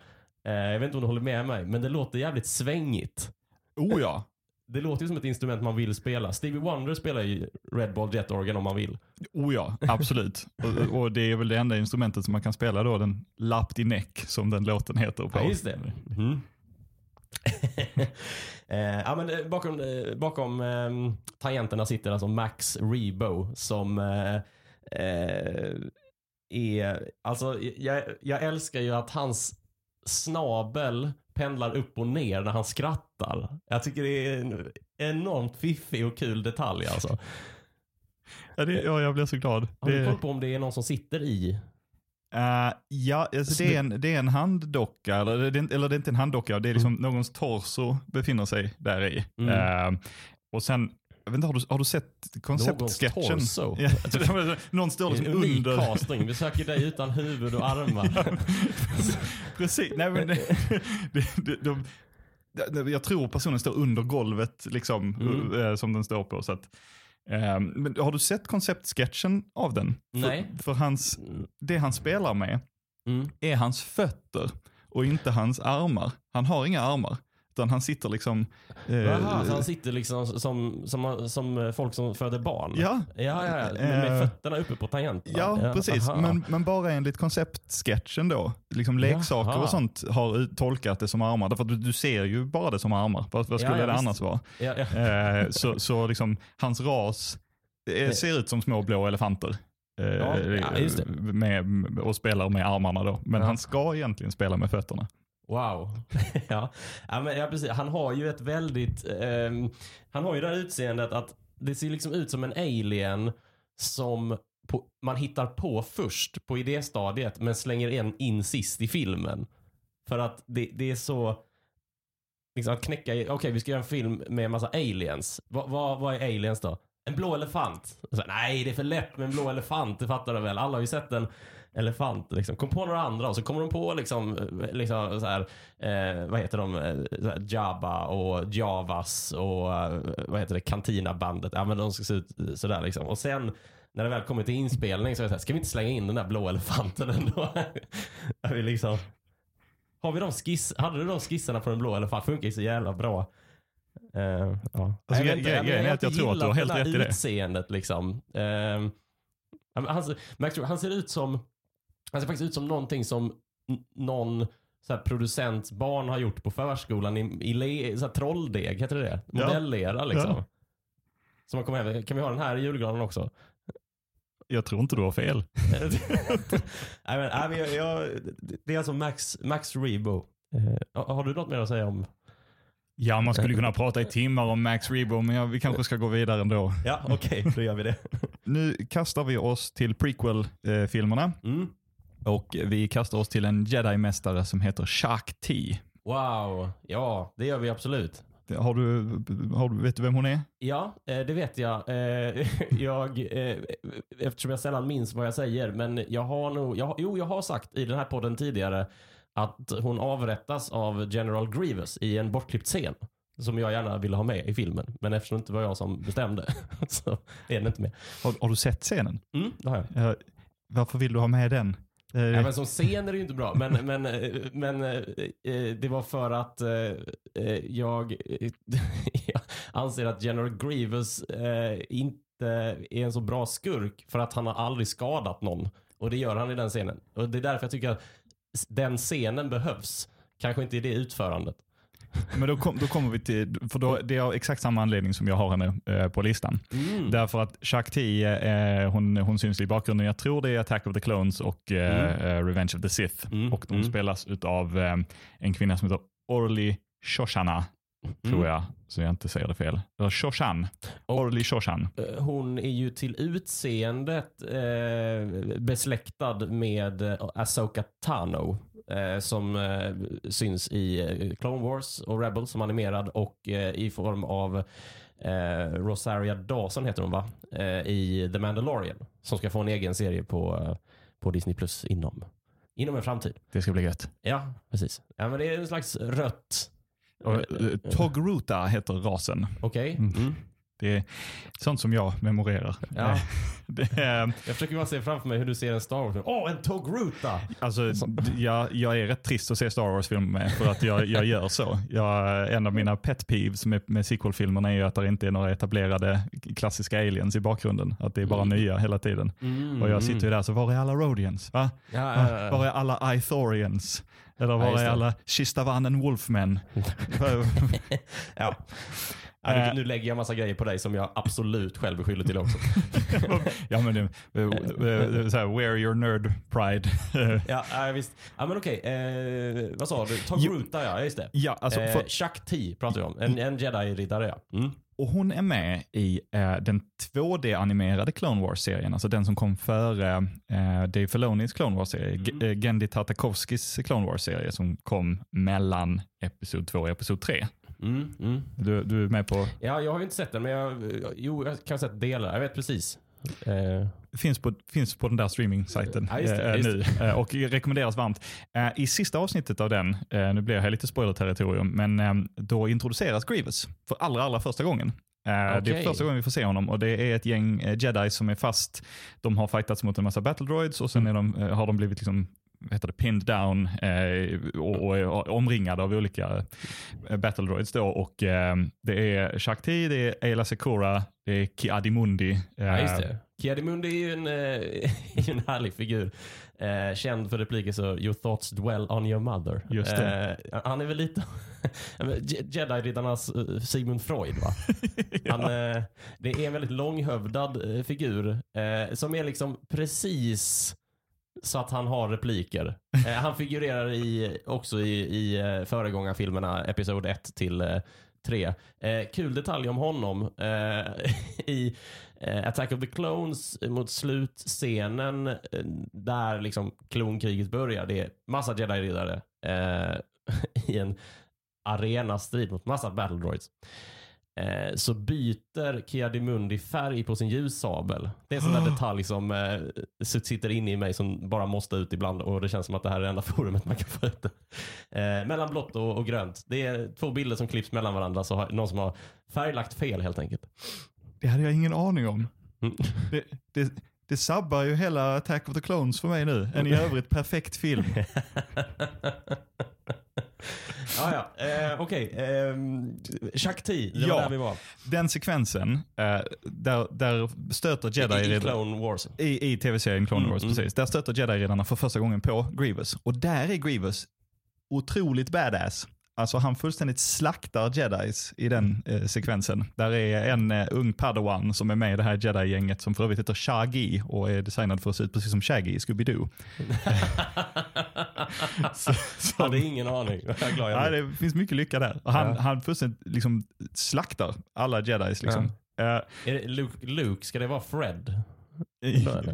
Eh, jag vet inte om du håller med mig, men det låter jävligt svängigt. Oh ja. Det låter ju som ett instrument man vill spela. Stevie Wonder spelar ju Red Ball Jet Organ om man vill. Oh ja, absolut. (laughs) och, och det är väl det enda instrumentet som man kan spela då, den Lapped i Neck som den låten heter. På. Ja, just det. Mhm. (laughs) eh, ja, men bakom eh, bakom eh, tangenterna sitter alltså Max Rebo som eh, eh, är, alltså jag, jag älskar ju att hans snabel pendlar upp och ner när han skrattar. Jag tycker det är en enormt fiffig och kul detalj alltså. Ja, det, ja, jag blir så glad. Har du koll på om det är någon som sitter i? Eh, ja, alltså det, är en, det är en handdocka, eller det, är- eller det är inte en handdocka, det är liksom någons torso befinner sig där i. Mm. Eh, och sen, jag vet inte, har du, har du sett Någons konceptsketchen? torso? (laughs) Ja, någon står liksom under. casting. Vi söker dig utan huvud och armar. (laughs) Precis, nej men det, det, det, de, de, jag tror personen står under golvet liksom, Mm. eh, som den står på. Så att, men har du sett konceptsketchen av den? Nej. För, för hans, det han spelar med Mm. är hans fötter och inte hans armar. Han har inga armar. Utan han sitter liksom... eh, Jaha, så han sitter liksom som, som, som folk som föder barn? Ja, Ja, ja, ja. Med, med Eh, fötterna uppe på tangenterna? ja, precis. aha. Men, men bara enligt konceptsketchen då. Liksom leksaker Jaha. och sånt har tolkat det som armar. Därför du, du ser ju bara det som armar. Vad, vad skulle Ja, ja, det annars vara? ja, ja. Eh, så så liksom, hans ras eh, ser ut som små blå elefanter. Eh, Ja, ja. Med, och spelar med armarna då. Men Ja. han ska egentligen spela med fötterna. Wow. (laughs) ja. Ja, men, ja, precis. Han har ju ett väldigt... Eh, han har ju det här utseendet att det ser liksom ut som en alien som på, man hittar på först på idéstadiet men slänger en in sist i filmen. För att det, det är så... Liksom att knäcka... Okej, Okej, vi ska göra en film med en massa aliens. Vad va, vad är aliens då? En blå elefant. Så, nej, det är för lätt med en blå elefant. Det fattar du väl? Alla har ju sett den elefant. Liksom. Kom på några andra och så kommer de på liksom, eh, liksom så här, eh, vad heter de? Eh, här, Jabba och Javas och eh, vad heter det? Cantina-bandet. Ja, men de ska se ut sådär liksom. Och sen när det väl kommer till inspelning så är det så här, ska vi inte slänga in den där blå elefanten ändå? (laughs) Vi liksom, har vi de skiss, hade du de skisserna på den blå elefanten? Funkar ju så jävla bra. Eh, ja. Alltså, Jag har att jag inte tror att du har helt rätt i det. utseendet liksom. Men han, Stewart, han ser ut som han ser faktiskt ut som någonting som någon så här, producents barn har gjort på förskolan i, i så här, trolldeg, heter det det? Ja. Modellera liksom. Ja. Så man kommer hem, kan vi ha den här i julgranen också? Jag tror inte du har fel. (laughs) nej, men, nej, men jag, jag, det är alltså Max, Max Rebo. Eh, har du något mer att säga om? Ja, man skulle kunna prata i timmar om Max Rebo, men ja, vi kanske ska gå vidare ändå. Ja, okej, då gör vi det. Nu kastar vi oss till prequel-filmerna Mm. Och vi kastar oss till en jedi-mästare som heter Shak Ti. Wow, ja det gör vi absolut. Har du, har du, vet du vem hon är? Ja, eh, det vet jag. Eh, (laughs) jag eh, eftersom jag sällan minns vad jag säger. Men jag har nog, jag, jo jag har sagt i den här podden tidigare att hon avrättas av General Grievous i en bortklippt scen. Som jag gärna ville ha med i filmen. Men eftersom det inte var jag som bestämde (laughs) så är den inte med. Har, har du sett scenen? Mm, det har jag. Varför vill du ha med den? Eh, Ja, men som scen är det ju inte bra. Men, (laughs) men, men eh, eh, det var för att eh, jag, (laughs) jag... anser att General Grievous inte är en så bra skurk för att han har aldrig skadat någon. Och det gör han i den scenen. Och det är därför jag tycker att den scenen behövs. Kanske inte i det utförandet. Men då, kom, då kommer vi till, för då, det är exakt samma anledning som jag har henne eh, på listan. Mm. Därför att Shakti, eh, hon, hon syns i bakgrunden. Jag tror det är Attack of the Clones och eh, eh, Revenge of the Sith. Mm, Och de mm. spelas av eh, en kvinna som heter Orly Shoshana, tror Mm. jag. Så jag inte säger det fel. Shoshan. Orly Shoshan. Eh, Hon är ju till utseendet besläktad med Ahsoka Tano. Eh, som eh, syns i eh, Clone Wars och Rebels som animerad och eh, i form av eh, Rosaria Dawson heter hon va? Eh, I The Mandalorian. Som ska få en egen serie på, på Disney Plus inom, inom en framtid. Det ska bli gött. Ja, precis. Ja, men det är en slags rött. Togruta heter rasen. Okej. Mm. Mm. Det är sånt som jag memorerar. Ja. Eh, (laughs) är, Jag försöker bara se framför mig hur du ser en Star Wars-film. Åh, en Togruta! Alltså, jag, jag är rätt trist att se Star Wars-filmer med för att jag, jag gör så. Jag, en av mina pet peeves med, med sequel-filmerna är ju att det inte är några etablerade klassiska aliens i bakgrunden. Att det är bara Mm. nya hela tiden. Och jag sitter ju där så var är alla Rodians? Va? Ja, ja. Var är alla Ithorians? Eller var är alla Shistavanen Wolfmen? (laughs) Ja. Ja, nu, nu lägger jag massa grejer på dig som jag absolut själv är skyldig till också. (laughs) ja men det, eh, eh, så här, wear your nerd pride. (laughs) Ja, ja visst. Ja, men okej. Eh, vad sa du? Togruta, ja. Just det. ja, alltså, eh, för, Chuck T pratar vi om. En, en jedi-riddare, ja. Mm. Och hon är med i eh, den 2D-animerade Clone Wars-serien, alltså den som kom före eh, Dave Filonis Clone Wars-serie, Mm. eh, Gendy Tartakovskis Clone Wars-serie som kom mellan Episod 2 och Episod 3. Mm, mm. Du, du är med på, Ja, jag har ju inte sett den, men jag, jo, jag kan ha sett delar. Jag vet precis. Eh, finns på, finns på den där streaming-sajten Ja, eh, just nu eh, och rekommenderas varmt. Eh, I sista avsnittet av den, eh, nu blir jag här lite spoiler-territorium, men eh, då introduceras Grievous för allra, allra första gången. Eh, Det är första gången vi får se honom och det är ett gäng eh, jedi som är fast. De har fightats mot en massa battle droids och sen är de, eh, har de blivit liksom heter det, pinned down eh, och, och är omringade av olika eh, battle droids. Då. Och, eh, det är Shakti, det är Ayla Secura, det är Ki-Adi-Mundi. eh, ja, just det. Kiadimundi är ju en, eh, (laughs) är en härlig figur. Eh, känd för repliker så “Your thoughts dwell on your mother”. Just det. Eh, han är väl lite (laughs) Ja, Jedi-riddarnas eh, Sigmund Freud va? (laughs) Han, eh, det är en väldigt långhövdad figur som är liksom precis så att han har repliker. Eh, han figurerar i, också i, i eh, föregångarfilmerna Episod 1 till eh, 3. Eh, kul detalj om honom. Eh, (laughs) I eh, Attack of the Clones eh, mot slutscenen där liksom klonkriget börjar. Det är massa jedi-riddare eh, (laughs) i en arenastrid mot massa battle droids. Eh, så byter Kiadimundi färg på sin ljussabel. Det är en sån där (gasps) detalj som eh, sitter inne i mig som bara måste ut ibland och det känns som att det här är det enda (laughs) forumet man kan få ut det. Eh, mellan blått och, och grönt. Det är två bilder som klipps mellan varandra så har någon som har färglagt fel helt enkelt. Det hade jag ingen aning om. Mm. (laughs) Det, det, det sabbar ju hela Attack of the Clones för mig nu. En i (laughs) övrigt perfekt film. (laughs) ja, ja. Eh, Okej. Eh, Shakti, det var Ja. där vi var. Den sekvensen, eh, där, där stöter I, i Jedi Clone Wars. i, i tv-serien Clone Mm, Wars, mm. precis. Där stöter Jedi-riddarna för första gången på Grievous. Och där är Grievous otroligt badass. Alltså han fullständigt slaktar jedis i den eh, sekvensen. Där är en eh, ung padawan som är med i det här jedi-gänget som för övrigt heter Shaggy och är designad för att se ut precis som Shaggy i Scooby-Doo. (laughs) Så- Jag hade ingen aning. Jag är glad jag Ja, blev. det finns mycket lycka där. Och Han, Ja. han fullständigt liksom slaktar alla jedis. Liksom. Är det Luke, Luke, ska det vara Fred?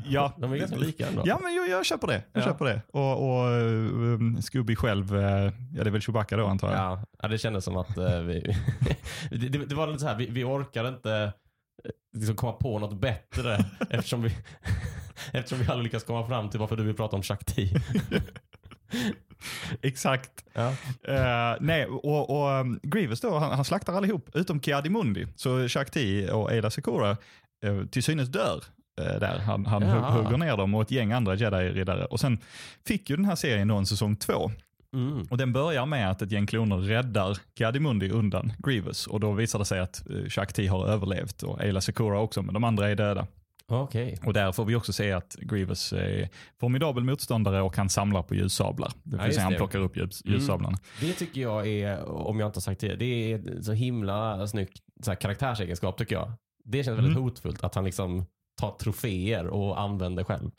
Ja, De är ganska lika ändå. Ja, men jag, jag köper det. Jag Ja. köper det. Och, och um, Scooby själv, eh, ja det är väl Chewbacca då antar jag. Ja, ja, det kändes som att eh, vi, (laughs) det, det, det var lite så här, vi, vi orkar inte eh, liksom komma på något bättre (laughs) eftersom vi, (laughs) eftersom vi aldrig lyckats komma fram till varför du vill prata om Shakti. Exakt. Ja. Eh, nej, och, och um, Grievous då, han, han slaktar allihop utom Kiadimundi. Så Shakti och Ada Secura uh, till synes dör där. Han, han Jaha. hugger ner dem och ett gäng andra jedi-riddare. Och sen fick ju den här serien då en säsong två. Mm. Och den börjar med att ett gäng kloner räddar Gadimundi undan Grievous. Och då visar det sig att eh, Shakti har överlevt och Ayla Secura också, men de andra är döda. Okej. Och där får vi också se att Grievous är formidabel motståndare och han samlar på ljussablar. Det vill Ja, säga han plockar upp ljus, Mm. ljussablarna. Det tycker jag är, om jag inte har sagt det, det är så himla snyggt så här, karaktärsegenskap tycker jag. Det känns väldigt Mm. hotfullt att han liksom tar troféer och använder själv.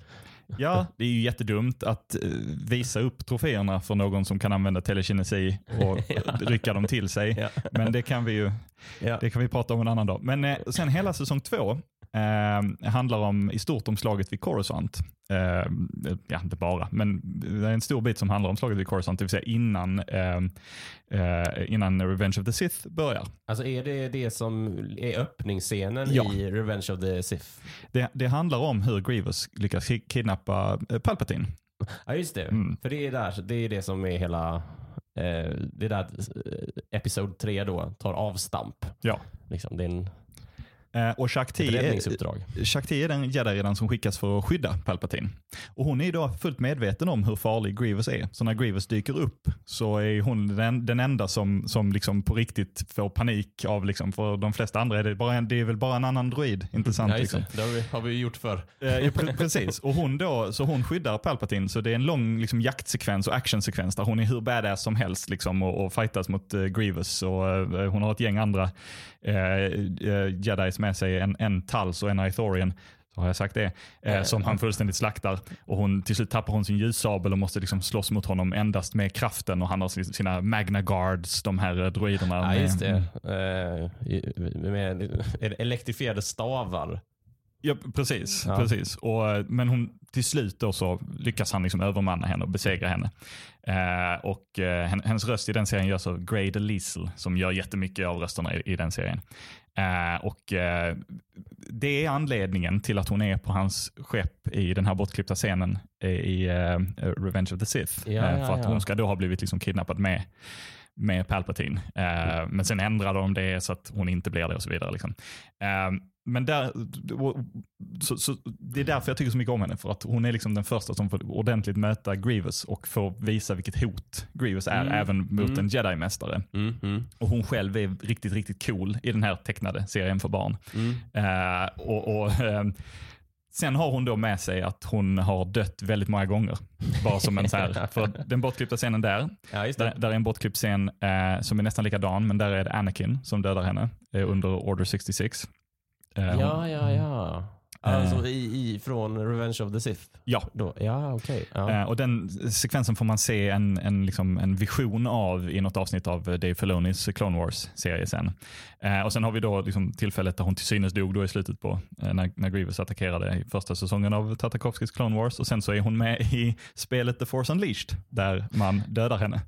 Ja, det är ju jättedumt att eh, visa upp troféerna för någon som kan använda telekinesi och (laughs) rycka dem till sig. Ja. Men det kan vi ju det kan vi prata om en annan dag. Men eh, sen hela säsong två eh, handlar om, i stort om slaget vid Coruscant. Eh, ja, inte bara, men det är en stor bit som handlar om slaget vid Coruscant, det vill säga innan, eh, eh, innan Revenge of the Sith börjar. Alltså är det det som är öppningsscenen Ja. i Revenge of the Sith? Det, det handlar om hur Grievous lyckas ki- kidnappa eh, Palpatine. Ja just det. Mm. För det är, där, det är det som är hela, eh, det är där eh, episod 3 då tar avstamp. Ja. Liksom, det är en, och ett Shakti är. Shakti är den jedi som skickas för att skydda Palpatine. Och hon är då fullt medveten om hur farlig Grievous är. Så när Grievous dyker upp så är hon den, den enda som, som liksom på riktigt får panik av, liksom, för de flesta andra är det, bara en, det är väl bara en annan droid. Intressant. Just liksom. det. har vi, har vi gjort för. Eh, ja, pre- precis, och hon då, så hon skyddar Palpatine. Så det är en lång liksom, jaktsekvens och actionsekvens där hon är hur badass som helst liksom, och, och fightas mot eh, Grievous. Och, eh, hon har ett gäng andra eh, eh, jedis med sig, en, en Tals och en Ithorian. Så har jag sagt det. Eh, som han fullständigt slaktar. Och hon, till slut tappar hon sin ljussabel och måste liksom slåss mot honom endast med kraften. Och han har sin- sina Magna Guards, de här eh, droiderna. Ja, just det. Eh, i- med elektrifierade stavar. Ja, precis. Ja. precis. Och, eh, men hon, till slut då så lyckas han liksom övermanna henne och besegra henne. Eh, och eh, hen- Hennes röst i den serien görs av Grey DeLisle som gör jättemycket av rösterna i, i den serien. Eh, och eh, Det är anledningen till att hon är på hans skepp i den här bortklippta scenen i, eh, Revenge of the Sith. Ja, för att hon ska då ha blivit liksom kidnappad med med Palpatine. Eh, men sen ändrar de det så att hon inte blir det och så vidare. Liksom. Men där, så, så, det är därför jag tycker så mycket om henne. För att hon är liksom den första som får ordentligt möta Grievous och får visa vilket hot Grievous är Mm. även mot Mm. en jedi-mästare. Mm, Och hon själv är riktigt, riktigt cool i den här tecknade serien för barn. Eh, och, och, ehm, sen har hon då med sig att hon har dött väldigt många gånger. Bara som en så här, (laughs) för den bortklippta scenen där, Ja, där, där är en bortklippt scen eh, som är nästan likadan, men där är det Anakin som dödar henne eh, under Order 66. Eh, Ja, ja, ja. Alltså i, i, från Revenge of the Sith? Ja. Då. Ja, okej. Ja. Eh, och den sekvensen får man se en, en, liksom, en vision av i något avsnitt av eh, Dave Filonis Clone Wars-serie sen. Eh, och sen har vi då liksom tillfället där hon till synes dog då i slutet på eh, när, när Grievous attackerade i första säsongen av Tartakovskis Clone Wars. Och sen så är hon med i spelet The Force Unleashed där man dödar henne.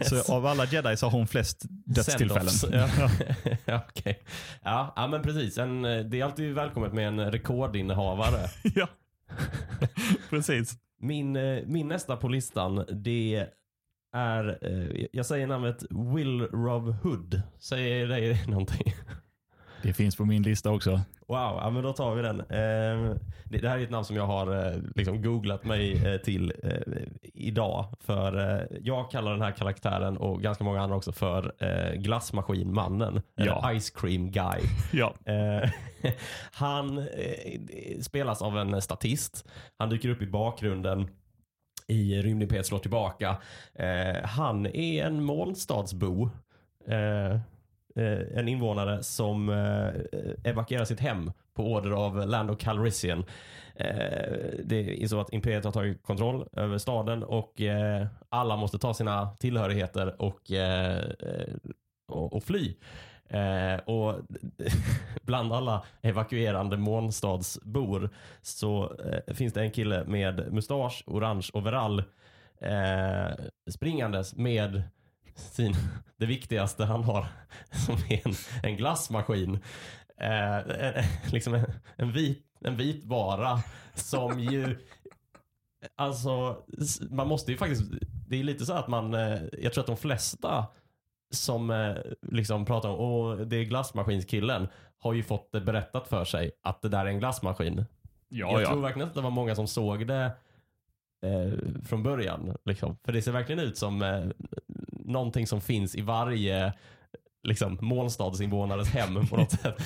Så av alla jedi så har hon flest dödstillfällen. Ja, (laughs) ja, okej. ja, ja, men precis. En, eh, det är alltid välkommet med en rekordinnehavare. (laughs) ja. Precis. Min, eh, min nästa på listan, det är, eh, jag säger namnet Will Rob Hood. Säger dig någonting? Det finns på min lista också. Wow, ja, men då tar vi den. Eh, det, här är ett namn som jag har eh, liksom googlat mig eh, till eh, idag. För jag kallar den här karaktären och ganska många andra också för glassmaskinmannen. Ja. Eller Ice Cream Guy. (laughs) Ja. (laughs) Eh, han spelas av en statist. Han dyker upp i bakgrunden i Rymdimperiet slår tillbaka. Eh, han är en molnstadsbo. Eh, en invånare som eh, evakuerar sitt hem på order av Lando Calrissian. Eh, det är så att Imperiet har tagit kontroll över staden och eh, alla måste ta sina tillhörigheter och, eh, och, och fly. Eh, och (laughs) bland alla evakuerande månstadsbor så eh, finns det en kille med mustasch, orange overall eh, springandes med sin, (laughs) det viktigaste han har (laughs) som är en, en glassmaskin. Eh, en, (laughs) liksom en, en, vit, en vit vara som ju Alltså, man måste ju faktiskt, det är lite så att man, eh, jag tror att de flesta som eh, liksom pratar om, åh det är glassmaskinskillen, har ju fått det berättat för sig att det där är en glassmaskin. Ja, jag ja. tror verkligen att det var många som såg det eh, från början. Liksom. För det ser verkligen ut som eh, någonting som finns i varje liksom, molnstadsinvånares hem på något (laughs) sätt.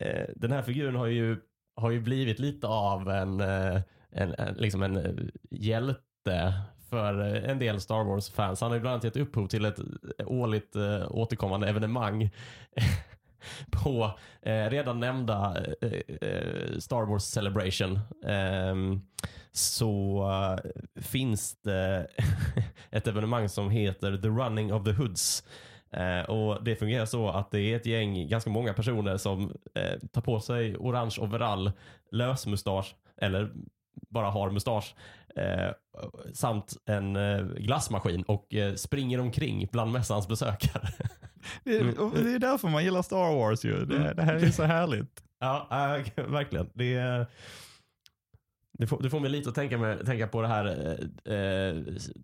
Eh, den här figuren har ju, har ju blivit lite av en, eh, en, en, liksom en eh, hjälte för en del Star Wars-fans. Han har ju bland annat gett upphov till ett årligt återkommande evenemang (laughs) (laughs) på eh, redan nämnda eh, eh, Star Wars Celebration. eh, så eh, finns det (laughs) ett evenemang som heter The Running of the Hoods. Eh, och Det fungerar så att det är ett gäng, ganska många personer som eh, tar på sig orange overall, lösmustasch eller bara har mustasch eh, samt en eh, glassmaskin och eh, springer omkring bland mässans besökare. (laughs) Det är, och det är därför man gillar Star Wars ju. Det, det här är så härligt. (laughs) Ja, äh, (laughs) verkligen. Det, är- det, får, det får mig lite att tänka, med, tänka på det här eh, eh,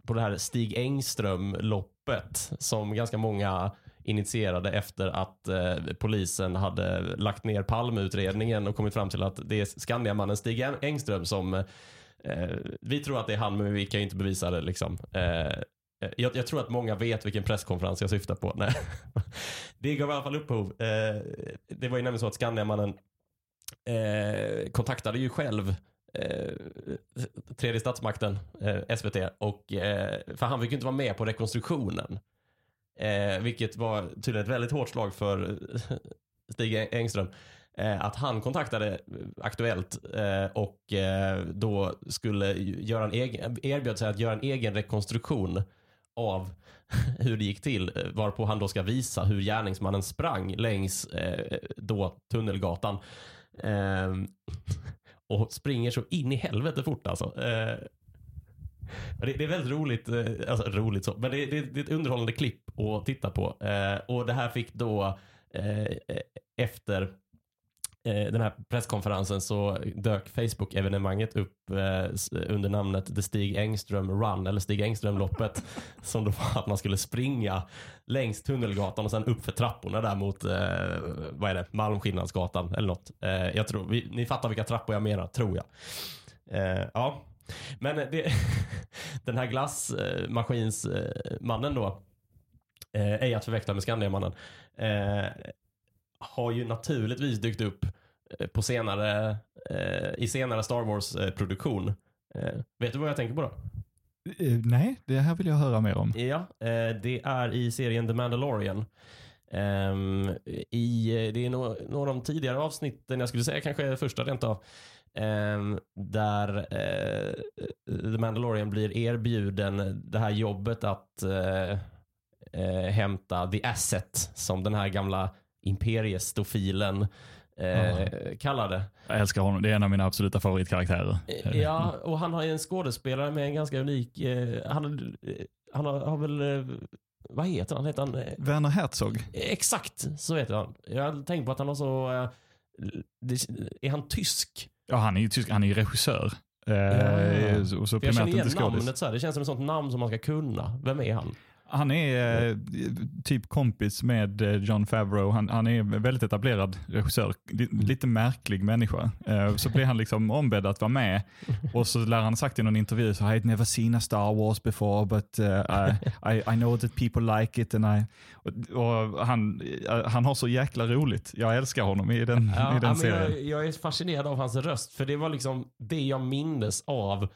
på det här Stig Engström-loppet som ganska många initierade efter att eh, polisen hade lagt ner Palmeutredningen och kommit fram till att det är Skandiamannen Stig Engström som Eh, vi tror att det är han men vi kan ju inte bevisa det liksom. Eh, eh jag, jag tror att många vet vilken presskonferens jag syftar på. (laughs) Nej. Det gav i alla fall upphov. Eh, det var ju nämligen så att Skandiamannen eh, kontaktade ju själv eh, tredje statsmakten, eh, SVT, och, eh, för han fick ju inte vara med på rekonstruktionen. Eh, vilket var tydligen ett väldigt hårt slag för eh, Stig Engström. Eh, att han kontaktade eh, Aktuellt eh, och då skulle göra en egen, erbjöd sig att göra en egen rekonstruktion av (laughs) hur det gick till. Varpå han då ska visa hur gärningsmannen sprang längs då Tunnelgatan. (laughs) Och springer så in i helvete fort alltså. Det, är väldigt roligt, alltså roligt så, men det, är ett underhållande klipp att titta på. Och det här fick då efter Eh, den här presskonferensen så dök Facebook-evenemanget upp eh, under namnet The Stig Engström Run, eller Stig Engström-loppet. (laughs) som då var att man skulle springa längs Tunnelgatan och sen upp för trapporna där mot, eh, vad är det, Malmskillnadsgatan eller något. Jag tror, vi, ni fattar vilka trappor jag menar, tror jag. Ja, men det, (laughs) den här glassmaskinsmannen då, eh, ej att förväxla med Skandiamannen, eh, har ju naturligtvis dykt upp eh, på senare, eh, i senare Star Wars-produktion. Eh, vet du vad jag tänker på då? Nej, det här vill jag höra mer om. Ja, det är i serien The Mandalorian. Ehm, i, det är no, några av de tidigare avsnitten, jag skulle säga kanske första rent av, ehm, där The Mandalorian blir erbjuden det här jobbet att hämta the asset som den här gamla imperiestofilen eh, kallar det. Jag älskar honom, det är en av mina absoluta favoritkaraktärer. Eh, Ja, och han har en skådespelare med en ganska unik... Eh, han, eh, han har, har väl... Eh, vad heter han? Heter han eh, Werner Herzog. exakt, så heter han. Jag hade tänkt på att han har så... Är han tysk? Ja, han är ju tysk, han är ju regissör. Eh, Ja. så, så För jag känner igen namnet så här. Det känns som ett sånt namn som man ska kunna. Vem är han? Han är eh, typ kompis med eh, John Favreau. Han, han är väldigt etablerad regissör. Li- Lite märklig människa. Eh, så blir han liksom ombedd att vara med. Och så lär han ha sagt i någon intervju så I'd never seen a Star Wars before but uh, I, I, I know that people like it. And I, och, och han, han har så jäkla roligt. Jag älskar honom i den, i den serien. jag, jag är fascinerad av hans röst. För det var liksom det jag mindes av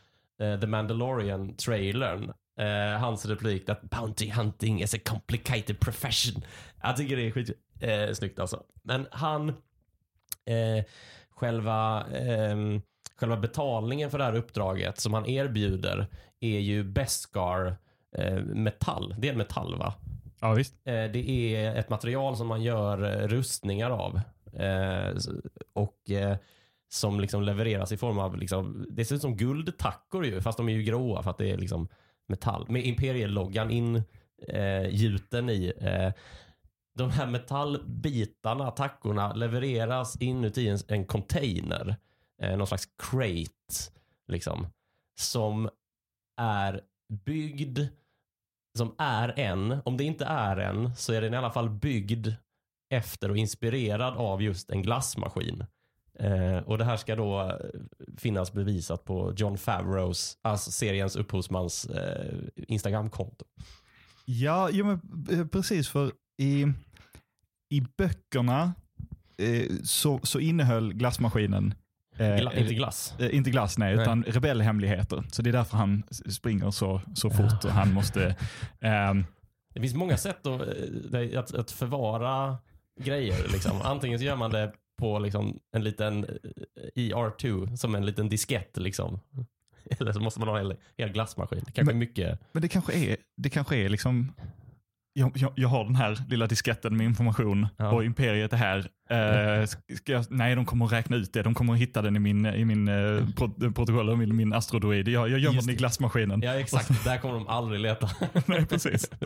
The Mandalorian-trailern. Eh, hans replik att bounty hunting is a complicated profession. Jag tycker det är skit eh, snyggt alltså. Men han, eh, själva, ehm, själva betalningen för det här uppdraget som han erbjuder är ju Beskar metall. Det är en metall va? Ja, visst. Det är ett material som man gör rustningar av. Och som liksom levereras i form av, liksom, det ser ut som guldtackor ju, fast de är ju gråa för att det är liksom metall. Med imperieloggan ingjuten eh, i. Eh, De här metallbitarna, tackorna, levereras inuti en, en container. Eh, någon slags crate. Liksom. Som är byggd som är en, om det inte är en, så är den i alla fall byggd efter och inspirerad av just en glassmaskin. Eh, och det här ska då eh, finnas bevisat på John Favreaus, alltså seriens upphovsmans eh, Instagramkonto. Ja, jo, men, eh, precis. För i, i böckerna eh, så, så innehöll glassmaskinen eh, Gla- inte glass. inte glass, nej, Nej. utan rebellhemligheter. Så det är därför han springer så, så fort och han måste... ehm, Det finns många sätt att, att, att förvara grejer. Liksom. Antingen så gör man det på liksom, en liten eh, ER2, som en liten diskett. Liksom. (laughs) Eller så måste man ha en hel, hel glassmaskin. Det kanske är mycket. men det kanske är, det kanske är liksom... Jag, jag, jag har den här lilla disketten med information Ja. och imperiet är här. Eh, jag, nej, de kommer att räkna ut det. De kommer att hitta den i min, i min eh, pro, protokoll, min, min astrodroid. Jag, jag gömmer den i glassmaskinen. Ja, exakt. Där kommer de aldrig leta. (laughs) Nej, precis. (laughs)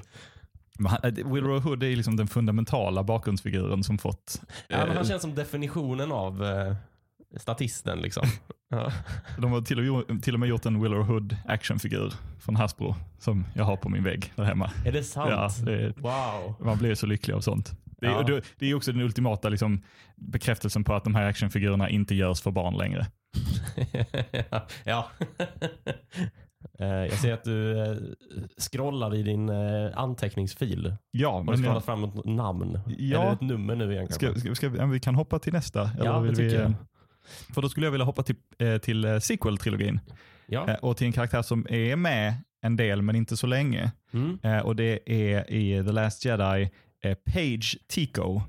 Men han- eh, Will Hood är liksom den fundamentala bakgrundsfiguren som fått... Ja, men eh, han känns som definitionen av eh, statisten. Liksom. (laughs) Ja. De har till och, till och med gjort en Will Hood actionfigur från Hasbro som jag har på min vägg där hemma. Är det sant? Ja, det, Wow. man blir så lycklig av sånt. Det, är- Ja. det är också den ultimata liksom, bekräftelsen på att de här actionfigurerna inte görs för barn längre. (laughs) ja. (laughs) Eh, Jag ser att du eh, scrollar i din eh, anteckningsfil. Ja, Har du scrollat jag, fram ett namn? Ja. Är det ett nummer nu igen ska, ska, ska, vi- vi kan hoppa till nästa. Ja, det tycker vi, jag. För då skulle jag vilja hoppa till, till sequel-trilogin Ja. och till en karaktär som är med en del men inte så länge. Mm. Och det är i The Last Jedi Paige Tico,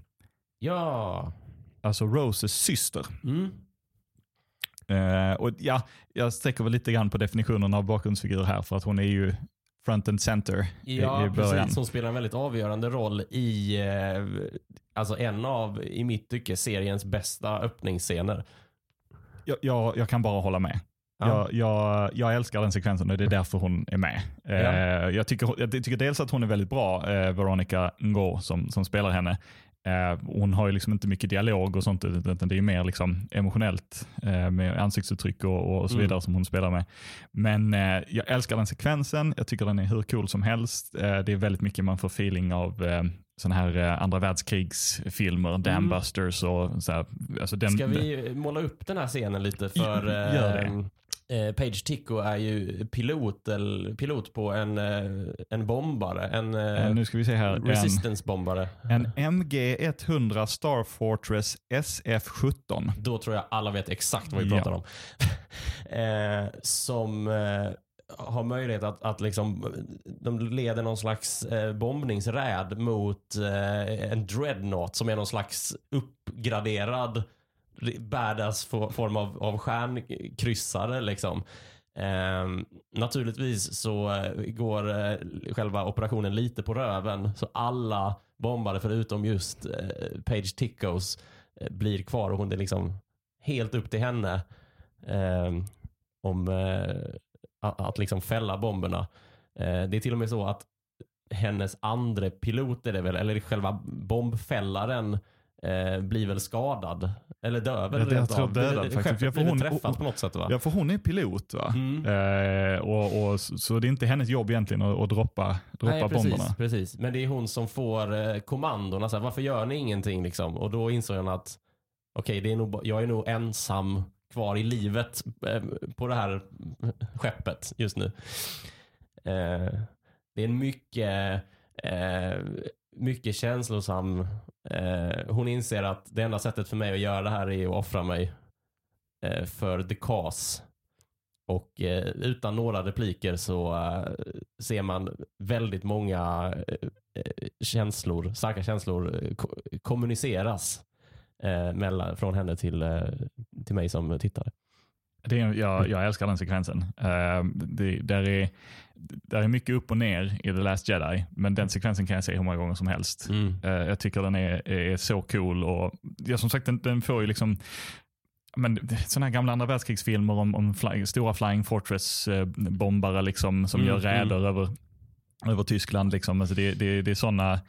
Ja. alltså Roses syster. Mm. Eh, och ja, jag sträcker väl lite grann på definitionen av bakgrundsfigur här för att hon är ju front and center Ja, i början. precis. Hon spelar en väldigt avgörande roll i eh, alltså en av, i mitt tycke, seriens bästa öppningsscener. Jag, jag, jag kan bara hålla med. Ja. Jag, jag, älskar den sekvensen och det är därför hon är med. Eh, Ja. jag, tycker, jag tycker dels att hon är väldigt bra, eh, Veronica Ngo som, som spelar henne. Eh, hon har ju liksom inte mycket dialog och sånt, utan det är mer liksom emotionellt eh, med ansiktsuttryck och, och så Mm. vidare som hon spelar med. Men eh, jag älskar den sekvensen, jag tycker den är hur cool som helst. Det är väldigt mycket man får feeling av sådana här andra världskrigsfilmer, Dam Busters och så här. Alltså den, Mm. Ska vi måla upp den här scenen lite? För Gör det. Eh, Page Tico är ju pilot, eller, pilot på en, eh, en bombare. En eh, eh, nu ska vi se här. En, resistance-bombare. En MG100 Star Fortress SF17. Då tror jag alla vet exakt vad vi Ja. pratar om. (laughs) eh, som eh, har möjlighet att, att liksom, de leder någon slags eh, bombningsräd mot en dreadnought som är någon slags uppgraderad badass form av, av stjärnkryssare. Liksom. Eh, naturligtvis så eh, går eh, själva operationen lite på röven. Så alla bombare förutom just eh, Page Tickos eh, blir kvar och hon är liksom helt upp till henne eh, om eh, att, att liksom fälla bomberna. Eh, det är till och med så att hennes andra pilot är det väl, eller själva bombfällaren eh, blir väl skadad. Eller dör väl Jag- jag tror dödad faktiskt. Skeppet Ja, för blir hon- och- på något sätt va? Ja, för hon är pilot va? Mm. Eh, och, och, så det är inte hennes jobb egentligen att, att droppa, droppa Nej, precis, bomberna. precis. Men det är hon som får eh, kommandona. Så här, varför gör ni ingenting? Liksom? Och då insåg hon att okej, det är nog, ba- jag är nog ensam kvar i livet eh, på det här skeppet just nu. Eh, det är en mycket, eh, mycket känslosam... Eh, hon inser att det enda sättet för mig att göra det här är att offra mig eh, för the cause. Och eh, utan några repliker så eh, ser man väldigt många eh, eh, känslor, starka känslor ko- kommuniceras mellan, från henne till, till mig som tittare. Det är, jag, jag älskar den sekvensen. Det, där, är, där är mycket upp och ner i The Last Jedi, men den sekvensen kan jag se hur många gånger som helst. Eh, jag tycker den är, är så cool och ja, som sagt den, den får ju liksom men sådana här gamla andra världskrigsfilmer om, om fly, stora Flying Fortress-bombare liksom, som Mm, gör räder över, över Tyskland. Liksom. Alltså det, det, det är sådana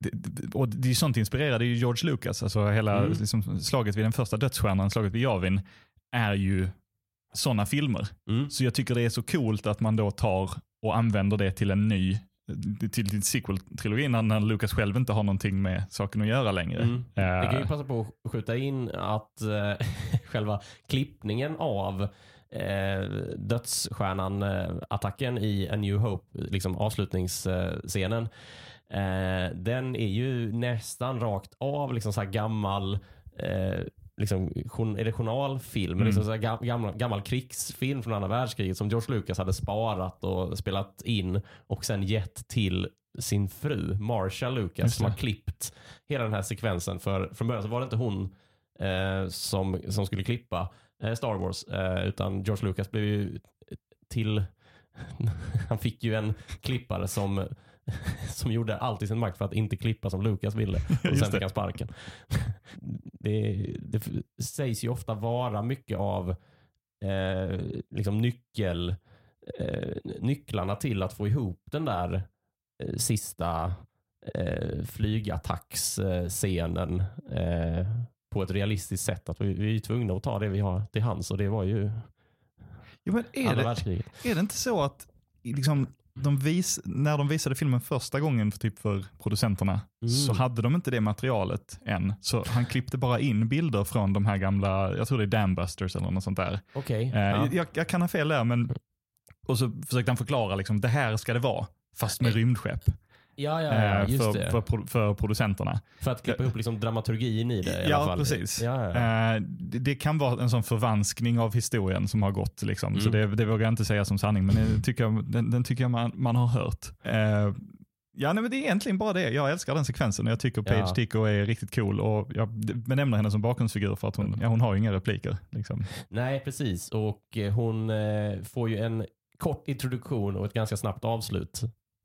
det, det, och det är sånt inspirerade ju George Lucas. Alltså hela Mm. liksom, slaget vid den första dödsstjärnan, slaget vid Yavin, är ju sådana filmer. Mm. Så jag tycker det är så coolt att man då tar och använder det till en ny till, till sequel-trilogin när, Lucas själv inte har någonting med saken att göra längre. Mm. Vi kan ju Eh, passa på att skjuta in att eh, (laughs) själva klippningen av eh, dödsstjärnan-attacken i A New Hope, liksom avslutningsscenen, eh, den är ju nästan rakt av liksom så gammal eh, liksom, är det journalfilm, Mm. liksom så gammal, gammal krigsfilm från andra världskriget som George Lucas hade sparat och spelat in och sen gett till sin fru Marsha Lucas som har klippt hela den här sekvensen. För från början så var det inte hon eh, som, som skulle klippa eh, Star Wars eh, utan George Lucas blev ju till (laughs) han fick ju en klippare som (laughs) som gjorde allt i sin makt för att inte klippa som Lucas ville. (laughs) Och sen fick han sparken. (laughs) Det, det sägs ju ofta vara mycket av eh, liksom nyckel, eh, nycklarna till att få ihop den där eh, sista eh, flygattacksscenen eh, på ett realistiskt sätt. Att vi, vi är tvungna att ta det vi har till hands och det var ju jo, men är, andra det, världskriget. är det inte så att liksom, de vis, när de visade filmen första gången för, typ för producenterna Mm. så hade de inte det materialet än. Så han klippte bara in bilder från de här gamla, jag tror det är Dambusters eller något sånt där. Okej. Eh, ja. jag, jag kan ha fel där, men och så försökte han förklara liksom, det här ska det vara, fast med rymdskepp. Ja, ja, ja, eh, just för, för, för producenterna. För att klippa ihop liksom dramaturgin i det i alla Ja, fall. precis. Ja, ja. Eh, det, det kan vara en sån förvanskning av historien som har gått. Liksom. Så Mm. det, det vågar jag inte säga som sanning, men det tycker jag, den, den tycker jag man, man har hört. Eh, ja, nej, men det är egentligen bara det. Jag älskar den sekvensen och jag tycker Paige Ja. Tico är riktigt cool. Och jag benämner henne som bakgrundsfigur för att hon, ja, hon har inga repliker. Liksom. Nej, precis. Och eh, hon eh, får ju en kort introduktion och ett ganska snabbt avslut.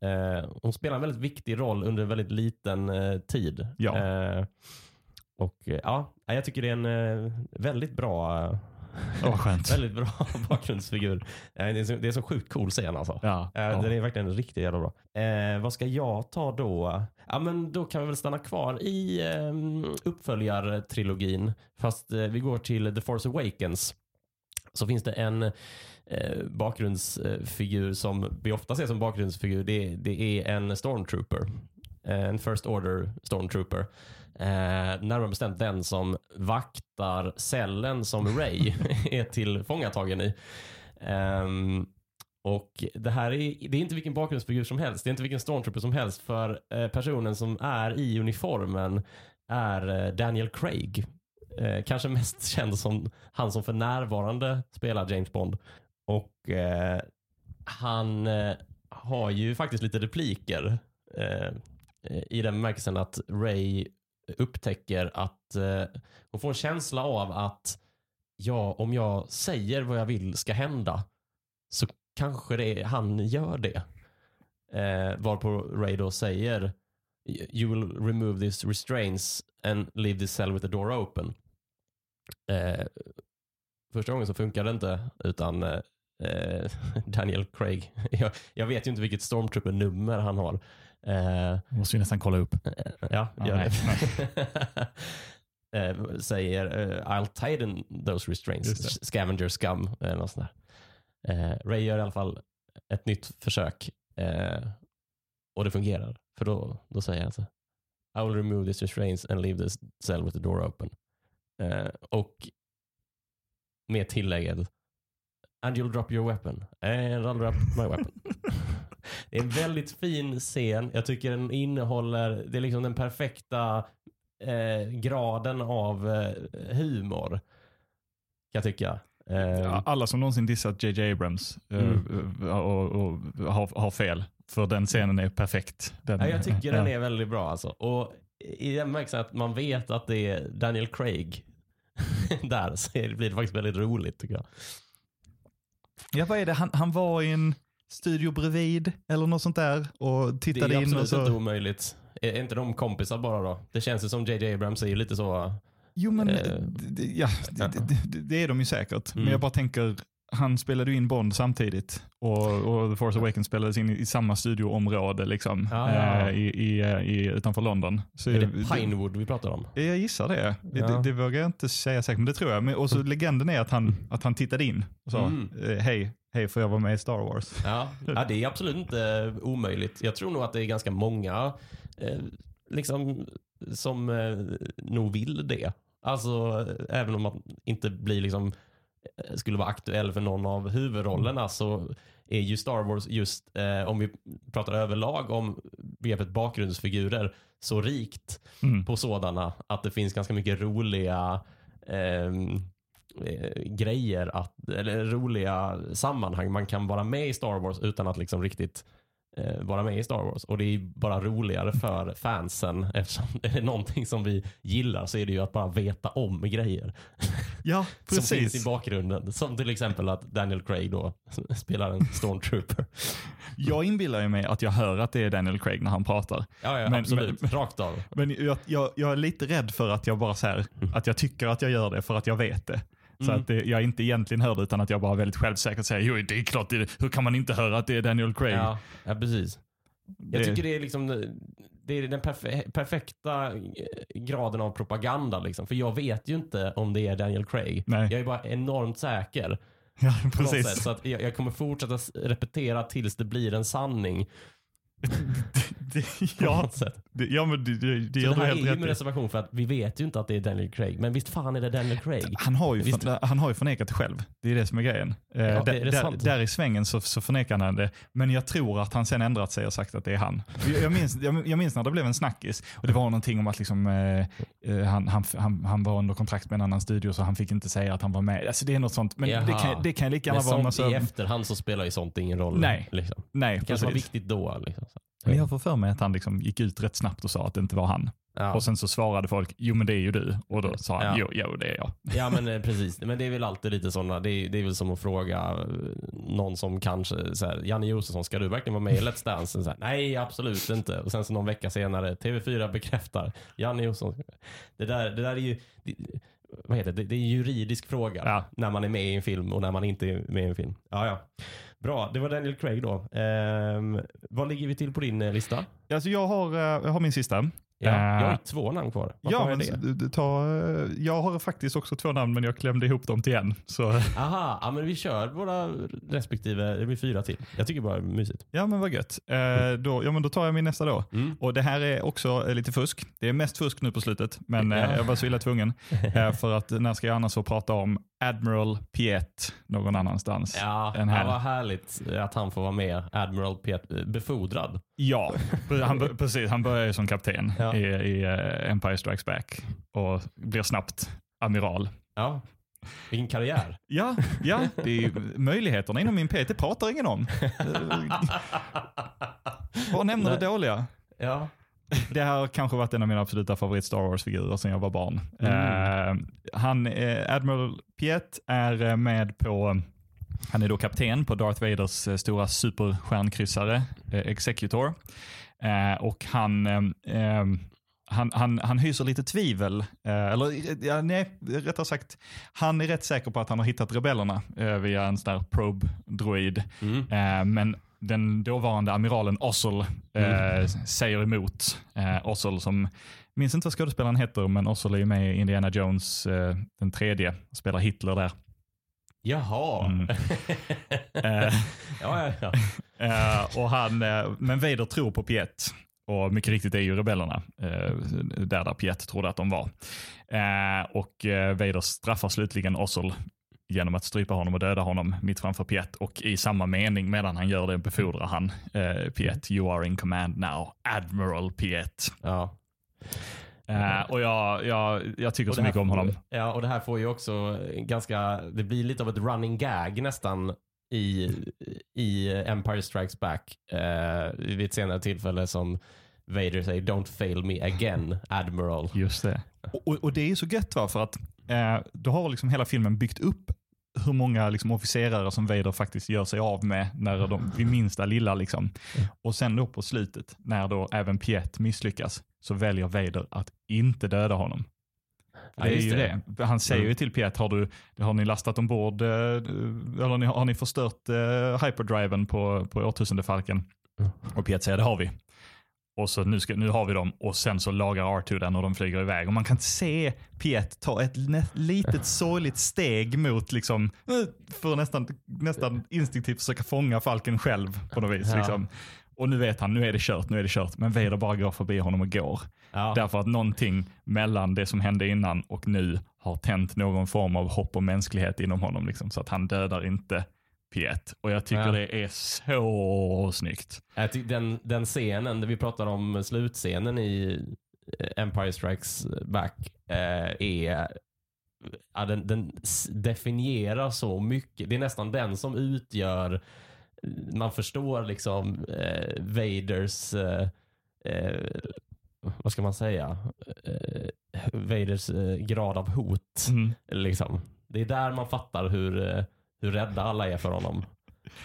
Eh, hon spelar en väldigt viktig roll under en väldigt liten eh, tid. Ja. Eh, och eh, ja, jag tycker det är en eh, väldigt bra skönt. (laughs) väldigt bra (laughs) bakgrundsfigur. Eh, det, är så, det är så sjukt cool scen alltså. Ja, ja. Den är verkligen riktigt jävla bra. Eh, vad ska jag ta då? Ja, men då kan vi väl stanna kvar i eh, uppföljartrilogin. Fast eh, vi går till The Force Awakens. Så finns det en eh, bakgrundsfigur som vi ofta ser som bakgrundsfigur. Det, det är en stormtrooper. Eh, en First Order stormtrooper. Eh, närmare bestämt den som vaktar cellen som Ray (laughs) är tillfångatagen i. Eh, och det här är, det är inte vilken bakgrundsfigur som helst. Det är inte vilken stormtrooper som helst. För eh, personen som är i uniformen är eh, Daniel Craig. Eh, kanske mest (laughs) känd som han som för närvarande spelar James Bond. Och eh, han eh, har ju faktiskt lite repliker. Eh, eh I den bemärkelsen att Ray upptäcker att eh, hon får en känsla av att ja, om jag säger vad jag vill ska hända så kanske det, han gör det. Eh, varpå Ray då säger You will remove these restraints and leave this cell with the door open. Eh, första gången så funkar det inte utan eh, eh, eh, (laughs) Daniel Craig. (laughs) jag, jag vet ju inte vilket stormtrooper-nummer han har. Eh, Måste vi nästan kolla upp. ja, Ja, gör nej, det. (laughs) Eh, säger eh, I'll tighten those restraints. Scavenger scum. Eller något sånt där. Eh, Ray gör i alla fall ett nytt försök. Eh, och det fungerar. För då, då säger han så I will remove these restraints and leave this cell with the door open. Eh, och med tillägget And you'll drop your weapon. And I'll drop my weapon. (laughs) det är en väldigt fin scen. Jag tycker den innehåller, det är liksom den perfekta eh, graden av eh, humor. Kan jag tycka. Eh, alla som någonsin dissat JJ Abrams eh, Mm. eh, och, och, har, har fel. För den scenen är perfekt. Den, Ja, jag tycker den är väldigt bra alltså. Och i den bemärkelsen att man vet att det är Daniel Craig (laughs) där så blir det faktiskt väldigt roligt tycker jag. Ja, vad är det? Han, han var i en studio bredvid eller något sånt där och Det tittade är in. Och absolut så, inte omöjligt. Är inte de kompisar bara då? Det känns ju som JJ Abrams är ju lite så. Jo, men Eh, ja, det, det, det, det är de ju säkert. Mm. Men jag bara tänker, han spelade ju in Bond samtidigt och, och The Force Awakens spelades in i, i samma studioområde liksom, Ja, ja. eh, i, i, eh, i, utanför London. Så Är det Pinewood vi pratar om? jag gissar det. Det, Ja. det. det vågar jag inte säga säkert, men det tror jag. Men, och så legenden är att han, att han tittade in och sa, Mm. eh, hej, hej får jag vara med i Star Wars? Ja. ja, det är absolut inte omöjligt. Jag tror nog att det är ganska många eh, liksom, som eh, nog vill det. Alltså, eh, även om man inte blir liksom, eh, skulle vara aktuell för någon av huvudrollerna så är ju Star Wars just, eh, om vi pratar överlag om begreppet bakgrundsfigurer, så rikt Mm. på sådana att det finns ganska mycket roliga ehm, eh, grejer, att, eller roliga sammanhang man kan vara med i Star Wars utan att liksom riktigt vara med i Star Wars. Och det är bara roligare för fansen eftersom (laughs) det är någonting som vi gillar så är det ju att bara veta om grejer Ja, (laughs) som finns i precis. bakgrunden. Som till exempel att Daniel Craig då (laughs) spelar en stormtrooper. Jag inbillar mig att jag hör att det är Daniel Craig när han pratar. Ja, ja Men- absolut. Rakt av. Men jag, jag, jag är lite rädd för att jag bara så här, att jag tycker att jag gör det för att jag vet det. Så Mm. att det, jag inte egentligen hör det utan att jag bara väldigt självsäkert säger, jo det är klart, det är, hur kan man inte höra att det är Daniel Craig? Ja, ja precis. Jag Det- tycker det är liksom det är den perfe perfekta eh, graden av propaganda. Liksom. För jag vet ju inte om det är Daniel Craig. Nej. Jag är bara enormt säker. Ja, något sätt, precis. så att jag, jag kommer fortsätta repetera tills det blir en sanning. Det, ja, det, ja, men det, det, det gör det du här är helt ju rätt med reservation för att vi vet ju inte att det är Daniel Craig. Men visst fan är det Daniel Craig. Han har, ju Visst. han har ju förnekat det själv. Det är det som är grejen. Eh, Ja, där, är det där, där i svängen så, så förnekar han det. Men jag tror att han sen ändrat sig och sagt att det är han. Jag, jag, minns, jag, jag minns när det blev en snackis och det var någonting om att liksom, eh, eh, han, han, han, han var under kontrakt med en annan studio så han fick inte säga att han var med. Alltså det är något sånt. Men det Jaha. kan, det kan lika Men gärna vara i efterhand så spelar ju sånt ingen roll. Nej. Liksom. Nej, Det kanske var viktigt då. Liksom. Men jag får för mig att han liksom gick ut rätt snabbt och sa att det inte var han. Ja. Och sen så svarade folk, jo men det är ju du. Och då sa han, Ja. jo, jo det är jag. Ja men (laughs) eh, precis, men det är väl alltid lite sådana, det är, det är väl som att fråga eh, någon som kanske, så här, Janne Josefsson, ska du verkligen vara med i Let's Dance? Så här, Nej absolut inte. Och sen så någon vecka senare, TV4 bekräftar, Janne Josefsson. Det där, det där är ju, det, vad heter det, det är en juridisk fråga Ja. när man är med i en film och när man inte är med i en film. Ja, ja. Bra, det var Daniel Craig då. Ehm, vad ligger vi till på din eh, lista? Alltså jag har, eh, jag har min sista. Ja, Eh, jag har ju två namn kvar. Varför Ja, jag men d- ta, eh, jag har faktiskt också två namn men jag klämde ihop dem till en. Så (laughs) Aha, ja, men vi kör våra respektive, det blir fyra till. Jag tycker bara det är mysigt. ja men vad gött. Eh, då, ja men då tar jag min nästa då. Mm. Och det här är också eh, lite fusk. Det är mest fusk nu på slutet, men eh, Ja. jag var så illa tvungen. (laughs) Eh, för att när ska jag annars få prata om Admiral Piet någon annanstans? Ja, än det här. var härligt att han får vara med. Admiral Piet, befordrad. Ja, (laughs) han, precis. Han börjar ju som kapten Ja. i, i eh, Empire Strikes Back och blir snabbt amiral. Ja, vilken karriär. Ja, ja det är möjligheterna inom min P1, det pratar ingen om. (laughs) Bara nämner det Nej. dåliga. Ja, Det här har kanske varit en av mina absoluta favorit Star Wars-figurer sedan jag var barn. Mm. Eh, han, eh, Admiral Piet är eh, med på, han är då kapten på Darth Vaders stora superstjärnkryssare Executor. Och han, han, han, han hyser lite tvivel, eller ja, nej, rättare sagt, han är rätt säker på att han har hittat rebellerna via en sån där probe-droid. mm. Men den dåvarande amiralen Ossel eh, Mm. säger emot. Eh, Ossel som, minns inte vad skådespelaren heter, men Ossel är ju med i Indiana Jones, eh, den tredje, spelar Hitler där. Jaha. Mm. (laughs) Eh, ja, ja, ja. (laughs) eh, och han, eh, men Vader tror på Piet. Och mycket riktigt är ju rebellerna där, där Piet trodde att de var. Och eh, Vader straffar slutligen Ossel genom att strypa honom och döda honom mitt framför Piet. Och i samma mening medan han gör det befordrar han eh, Piet. You are in command now, Admiral Piet. ja. Eh, och jag, jag, jag tycker Och så mycket om honom. Ja, och det här får ju också ganska, det blir lite av ett running gag nästan i, i Empire Strikes Back eh, vid ett senare tillfälle som Vader säger “Don't fail me again, Admiral”. Just det. Och, och, och det är så gött va, för att eh, då har liksom hela filmen byggt upp hur många liksom, officerare som Vader faktiskt gör sig av med när de, vid minsta lilla. Liksom. Och sen då på slutet, när då även Piet misslyckas, så väljer Vader att inte döda honom. Ja, det är ju det. det. Han säger ju Mm. till Piet, har, du, har ni lastat ombord, eh, eller har ni, har ni förstört eh, hyperdriven på, på årtusendefalken? Mm. Och Piet säger, det har vi. Och så nu, ska, nu har vi dem och sen så lagar R2 den och de flyger iväg. Och man kan se Piet ta ett litet (laughs) sorgligt steg mot, liksom, eh, för nästan, nästan instinktivt försöka fånga falken själv på något vis. Ja. Liksom. Och nu vet han, nu är det kört, nu är det kört. Men Vader bara går förbi honom och går. Ja. Därför att någonting mellan det som hände innan och nu har tänt någon form av hopp och mänsklighet inom honom. Liksom, så att han dödar inte Piet. Och jag tycker Ja. det är så snyggt. Den, den scenen, där vi pratar om slutscenen i eh, Empire Strikes Back, eh, är ja, den, den definierar så mycket. Det är nästan den som utgör, man förstår liksom eh, Vaders, eh, eh, vad ska man säga, eh, Vaders eh, grad av hot. Mm. Liksom. Det är där man fattar hur, eh, hur rädda alla är för honom.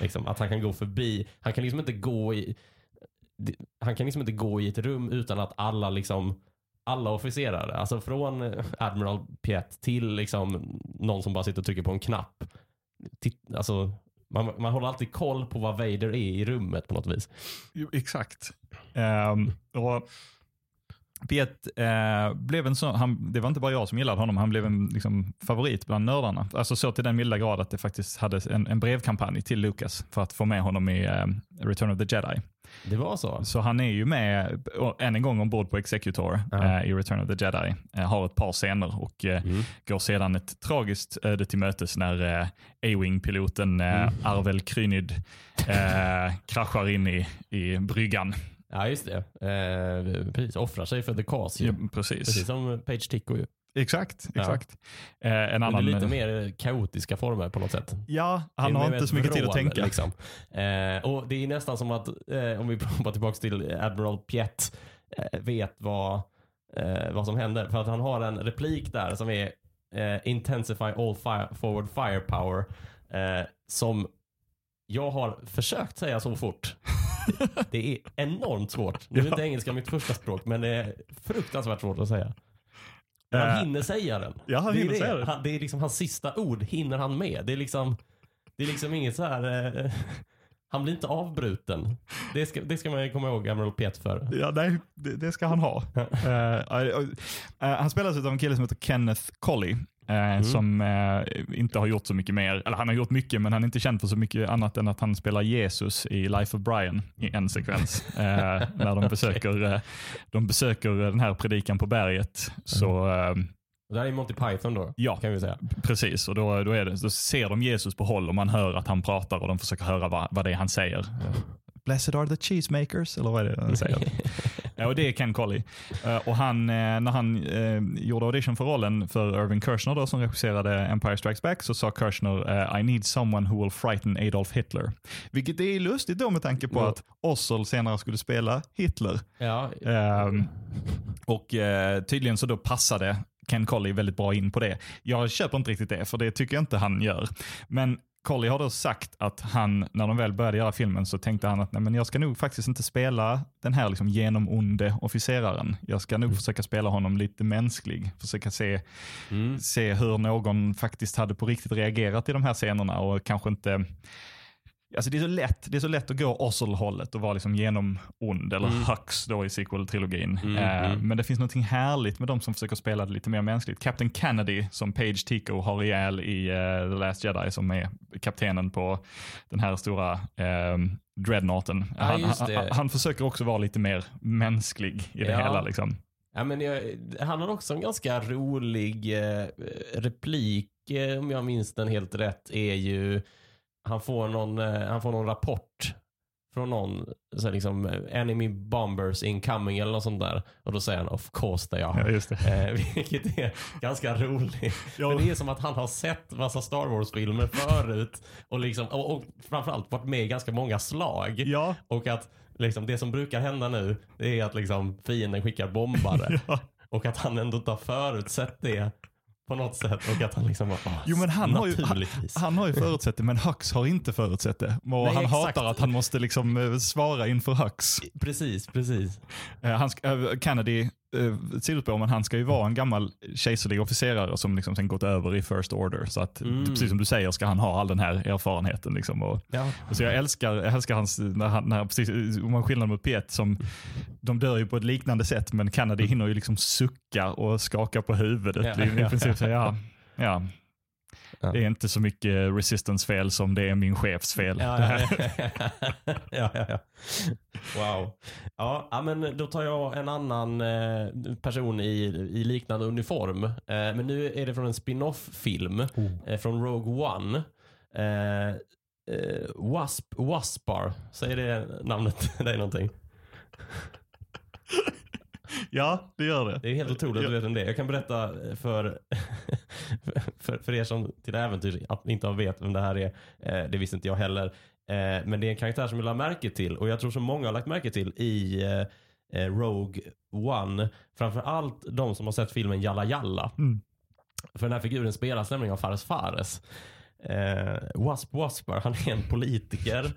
Liksom, att han kan gå förbi. Han kan liksom inte gå i han kan liksom inte gå i ett rum utan att alla liksom alla officerare, alltså från Admiral Piet till liksom någon som bara sitter och trycker på en knapp. Titt, alltså, man, man håller alltid koll på vad Vader är i rummet på något vis. Jo, exakt. Ehm, och Piet eh, blev en sån, han, det var inte bara jag som gillade honom, han blev en liksom, favorit bland nördarna. Alltså så till den milda grad att det faktiskt hade en, en brevkampanj till Lucas för att få med honom i eh, Return of the Jedi. Det var så? Så han är ju med än en gång ombord på Executor Ja. eh, i Return of the Jedi. Eh, har ett par scener och eh, Mm. går sedan ett tragiskt öde till mötes när eh, A-Wing-piloten Mm. Arvel Krynyd eh, kraschar in i, i bryggan. Ja, just det. Eh, precis, offrar sig för the cause. Ja, precis. Precis som Page Tico ju. Exakt. Ja. exakt. Eh, en annan, lite mer kaotiska former på något sätt. Ja, han har inte så mycket tid att tänka. Liksom. Eh, och Det är nästan som att, eh, om vi (laughs) hoppar tillbaka till Admiral Piet, eh, vet vad, eh, vad som händer. För att han har en replik där som är eh, intensify all fire, forward firepower. Eh, som jag har försökt säga så fort. Det är enormt svårt. Nu är inte engelska mitt första språk, men det är fruktansvärt svårt att säga. Men Eh, han hinner säga den. ja, han det, är hinner det. säga den. Han, det är liksom hans sista ord hinner han med. Det är liksom, det är liksom inget så här... Eh, han blir inte avbruten. Det ska, det ska man komma ihåg Admiral Piet för. Ja, nej, det, det ska han ha. Eh, eh, eh, han spelas av en kille som heter Kenneth Colley. Eh, Som eh, inte har gjort så mycket mer, eller han har gjort mycket men han är inte känd för så mycket annat än att han spelar Jesus i Life of Brian i en sekvens. (laughs) eh, när de besöker, eh, de besöker den här predikan på berget. Så eh, Det här är Monty Python då, Ja. kan vi säga. Precis, och då, då, är det, då ser de Jesus på håll och man hör att han pratar och de försöker höra vad, vad det är han säger. Blessed are the cheesemakers, eller vad är det han säger? (laughs) ja, och det är Ken Colley. Eh, och han, eh, när han eh, gjorde audition för rollen för Irving Kershner då, som regisserade Empire Strikes Back så sa Kershner eh, I need someone who will frighten Adolf Hitler. Vilket är lustigt då med tanke på Ja. att Ossel senare skulle spela Hitler. Ja, Ehm, och eh, tydligen så då passade Ken Colley väldigt bra in på det. Jag köper inte riktigt det, för det tycker jag inte han gör. Men Colley har då sagt att han, när de väl började göra filmen så tänkte han att Nej, men jag ska nog faktiskt inte spela den här liksom genomonde officeraren. Jag ska nog försöka spela honom lite mänsklig. Försöka se, mm. se hur någon faktiskt hade på riktigt reagerat i de här scenerna och kanske inte Alltså det, är så lätt, det är så lätt att gå Ossel-hållet och vara liksom genom ond, eller Mm. Hux då i sequel-trilogin. Mm, Eh, mm. Men det finns något härligt med de som försöker spela det lite mer mänskligt. Captain Kennedy, som Page Tico har ihjäl i eh, The Last Jedi, som är kaptenen på den här stora eh, dreadnoughten. Ja, han, han, han försöker också vara lite mer mänsklig i det Ja. hela. Liksom. Ja, men jag, han har också en ganska rolig eh, replik, eh, om jag minns den helt rätt, är ju han får någon, eh, han får någon rapport från någon, så liksom, eh, enemy bombers incoming eller något sånt där. Och då säger han of course they Ja, are. just det. Eh, (laughs) vilket är ganska roligt. Ja. Men det är som att han har sett massa Star Wars-filmer förut och, liksom, och, och framförallt varit med i ganska många slag. Ja, Och att liksom, det som brukar hända nu det är att liksom, fienden skickar bombare. (laughs) ja. Och att han ändå inte har förutsett det på något sätt. Och att han liksom bara, "Ah, Jo men han har, ju, han, han har ju förutsett det, men Hux har inte förutsett det. Och Nej, han exakt. hatar att han måste liksom eh, svara inför Hux. Precis, precis. Eh, han, sk- eh, Kennedy eh, sidospår, men han ska ju vara en gammal kejserlig officerare som liksom sen gått över i First Order. Så att, Mm. precis som du säger ska han ha all den här erfarenheten. Liksom, och, Ja. och så jag älskar, jag älskar hans, när han, när, precis, om man skillnad mot P1, som, de dör ju på ett liknande sätt, men Kennedy hinner ju liksom sucka och skaka på huvudet. Ja, I, princip (laughs) säga, ja, ja, Ja. det är inte så mycket resistance fel som det är min chefs fel. Ja, ja, ja. (laughs) Wow. Ja, men då tar jag en annan eh, person i, i liknande uniform. Eh, men nu är det från en spin-off-film eh, från Rogue One. Wasp, Waspar, säger det namnet (laughs) dig någonting? Ja, det gör det. Det är helt otroligt att du vet vem det är. Jag kan berätta (laughs) för, för, för er som till äventyrs att inte vet vem det här är. Eh, det visste inte jag heller. Eh, men det är en karaktär som jag lade märke till och jag tror som många har lagt märke till i eh, eh, Rogue One. Framförallt de som har sett filmen Jalla Jalla. Mm. För den här figuren spelas nämligen av Fares Fares. Eh, Wasp Waspar, han är en politiker.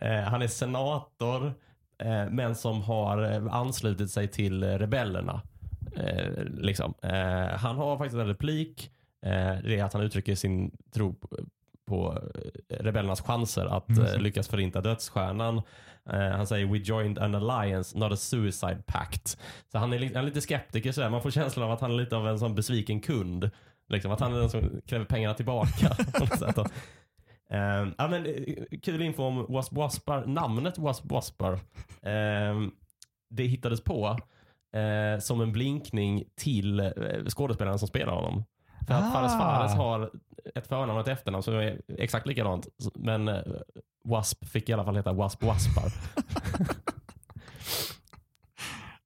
Eh, han är senator. Eh, men som har eh, anslutit sig till eh, rebellerna. Liksom. han har faktiskt en replik. Det är att han uttrycker sin tro på, rebellernas chanser att Mm. lyckas förinta dödsstjärnan. Han säger “We joined an alliance, not a suicide pact”. Så han är, han är lite skeptiker sådär. Man får känslan av att han är lite av en sån besviken kund. Liksom, att han är den som kräver pengarna tillbaka. (laughs) Eh, ja, men, eh, kul info om Wasp Waspar. Namnet Wasp Waspar. eh, det hittades på eh, som en blinkning till eh, skådespelaren som spelar honom. För att Ah. Fares Fares har ett förnamn och ett efternamn som är exakt likadant. Men Wasp fick i alla fall heta Wasp Waspar.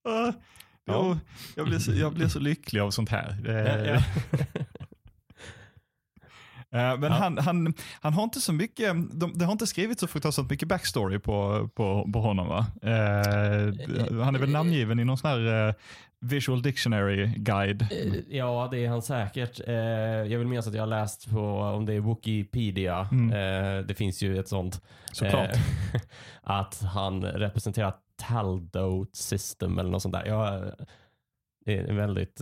Uh, (laughs) Ja. jag, blir så, jag blir så lycklig av sånt här. Ja, ja. (laughs) Eh, Men Ja. han, han, han har inte så mycket, de, det har inte skrivit så fruktansvärt mycket backstory på, på, på honom va? Eh, han är väl namngiven i någon sån här eh, visual dictionary guide. Eh, Ja, det är han säkert. Eh, jag vill minnas att jag har läst på om det är Wikipedia. Mm. Eh, det finns ju ett sånt. Såklart. (laughs) Att han representerar Taldo System eller något sånt där. Ja, det är väldigt...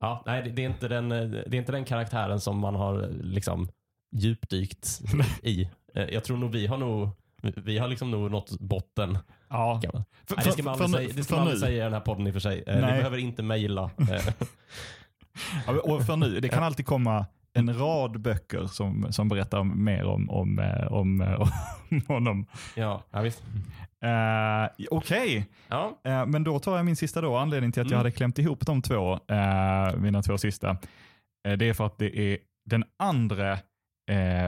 Ja, nej, det, är inte den, eh, det är inte den karaktären som man har liksom djupdykt i. Eh, jag tror nog vi har nog vi har liksom nog nått botten. Ja. Man. För, Nej, det ska man aldrig, för- säga, det ska för man aldrig säga i den här podden i och för sig. Eh, Ni Nej. behöver inte mejla. (laughs) Och för nu, det kan alltid komma en rad böcker som, som berättar mer om, om, eh, om, eh, (laughs) om honom. ja, ja, visst. Uh, Okej, Ja, Eh, men då tar jag min sista då. Anledningen till att Mm. jag hade klämt ihop de två, eh, mina två sista, det är för att det är den andra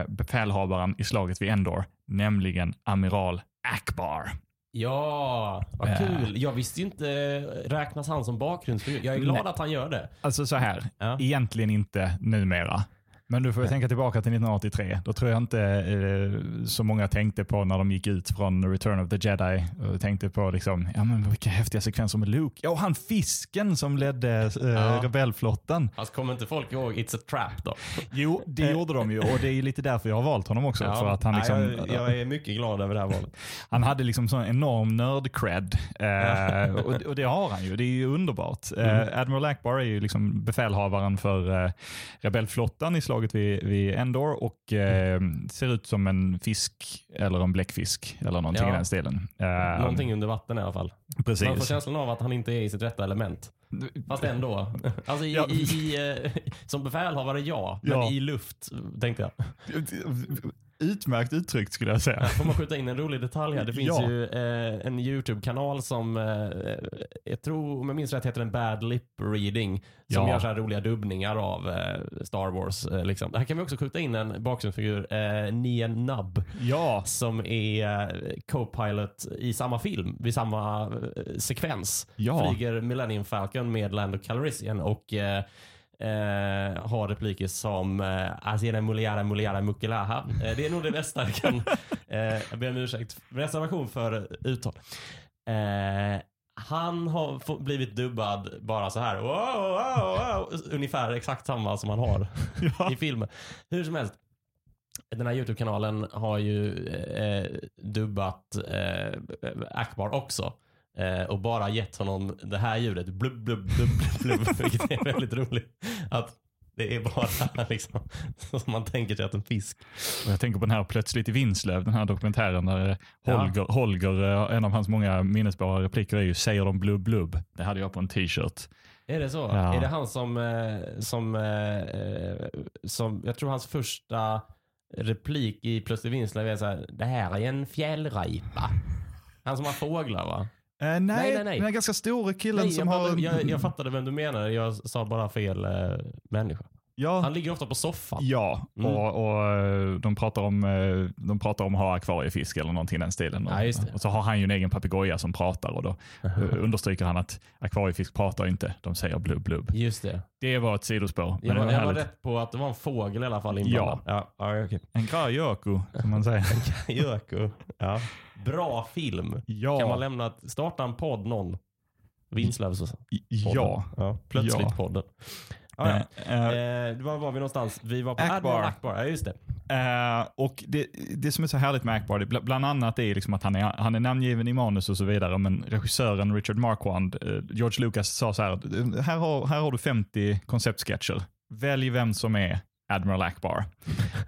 befälhavaren i slaget vid Endor, nämligen amiral Akbar. ja vad kul. Jag visste inte, räknas han som bakgrundsfigur? Jag är glad Nej. att han gör det. Alltså så här, Ja. egentligen inte numera. Men du får tänka tillbaka till 1983. Då tror jag inte eh, så många tänkte på när de gick ut från Return of the Jedi. Och tänkte på liksom, ja men vilka häftiga sekvenser med Luke. Ja, och han fisken som ledde eh, Ja. rebellflottan. Alltså kommer inte folk ihåg It's a trap då? Jo, det gjorde de ju och det är ju lite därför jag har valt honom också. för att han, liksom, jag, jag är mycket glad över det här valet. (laughs) han hade liksom sån enorm nörd-cred. Eh, och, och det har han ju, det är ju underbart. Mm. Eh, Admiral Akbar är ju liksom befälhavaren för eh, rebellflottan i slaget vid, vid Endor och eh, ser ut som en fisk eller en bläckfisk eller någonting Ja. i den stilen. Eh, Någonting under vatten i alla fall. Man får Precis. känslan av att han inte är i sitt rätta element. Fast ändå. Alltså i, Ja. i, i, eh, som befälhavare ja, men Ja. i luft tänkte jag. (laughs) Utmärkt uttryckt skulle jag säga. Får man skjuta in en rolig detalj här? Det finns Ja. ju eh, en YouTube-kanal som, eh, jag tror, om jag minns rätt heter den Bad Lip Reading. Som Ja. gör så här roliga dubbningar av eh, Star Wars. Eh, liksom. Här kan vi också skjuta in en bakgrundsfigur, eh, Nien Nub. Ja, Som är eh, co-pilot i samma film, vid samma eh, sekvens. Ja. Flyger Millennium Falcon med Lando Calrissian och eh, eh, har repliker som eh, Asiena Muliara Muliara Mukilaha. Eh, det är nog det bästa jag kan. (laughs) Eh, jag ber om ursäkt. Reservation för uttal. Eh, han har blivit dubbad bara så här. Wow, wow, wow. Ungefär exakt samma som han har (laughs) ja. i filmen. Hur som helst. Den här YouTube-kanalen har ju eh, dubbat eh, Akbar också. Eh, och bara gett honom det här ljudet, blubb, blubb, blubb, blubb, blubb (laughs) vilket är väldigt roligt. Att det är bara liksom, som man tänker sig att en fisk. Och jag tänker på den här Plötsligt i Vinslöv, den här dokumentären där eh, Ja. Holger, Holger, eh, en av hans många minnesbara repliker är ju “Säger de blubb blubb?” Det hade jag på en t-shirt. Är det så? Ja. Är det han som, som, som, jag tror hans första replik i Plötsligt Vinslöv är så här, det här är en fjällripa. Han som har fåglar va? Eh, nej, nej, nej. den här ganska stora killen Nej, som jag, har... jag, jag fattade vem du menar, jag sa bara fel eh, människa. ja, Han ligger ofta på soffan. ja. Mm. Och, och eh, de, pratar om, de pratar om att ha akvariefisk eller någonting i den stilen. Ja. Och så har han ju en egen papegoja som pratar och då understryker han att akvariefisk pratar inte, de säger blubb blubb. Just det. Det var ett sidospår, Jag var, jag var rätt på att det var en fågel i alla fall inblandad. Ja. Ja, okej. En krajöku, som man säger. Jöku. Ja. Bra film. Ja. Kan man lämna, starta en podd någon? Vinslövs ja. ja. Plötsligt Ja. podden. Ja, ja. Eh, eh, var var vi någonstans? Vi var på Akbar. Akbar. Ja, just det. Eh, och det, det som är så härligt med Akbar, det, bl- bland annat är liksom att han är, han är namngiven i manus och så vidare, men regissören Richard Marquand, eh, George Lucas sa så här, "Eh, här har, här har du 50 konceptsketcher. Välj vem som är Admiral Akbar.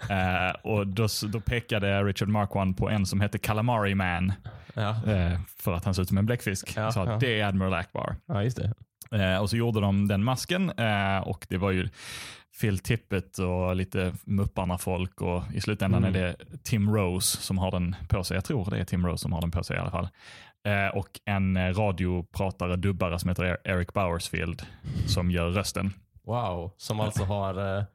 Eh, och då, då pekade Richard Marquand på en som hette Calamari Man, Ja, eh, för att han ser ut som en bläckfisk. Ja, så att ja. det är Admiral Akbar. ja just det. Eh, och så gjorde de den masken och det var ju Phil Tippett och lite Mupparna-folk och i slutändan Mm. är det Tim Rose som har den på sig. Jag tror det är Tim Rose som har den på sig i alla fall. Och en radiopratare, dubbare som heter Eric Bowersfield som gör rösten. Wow. Som alltså har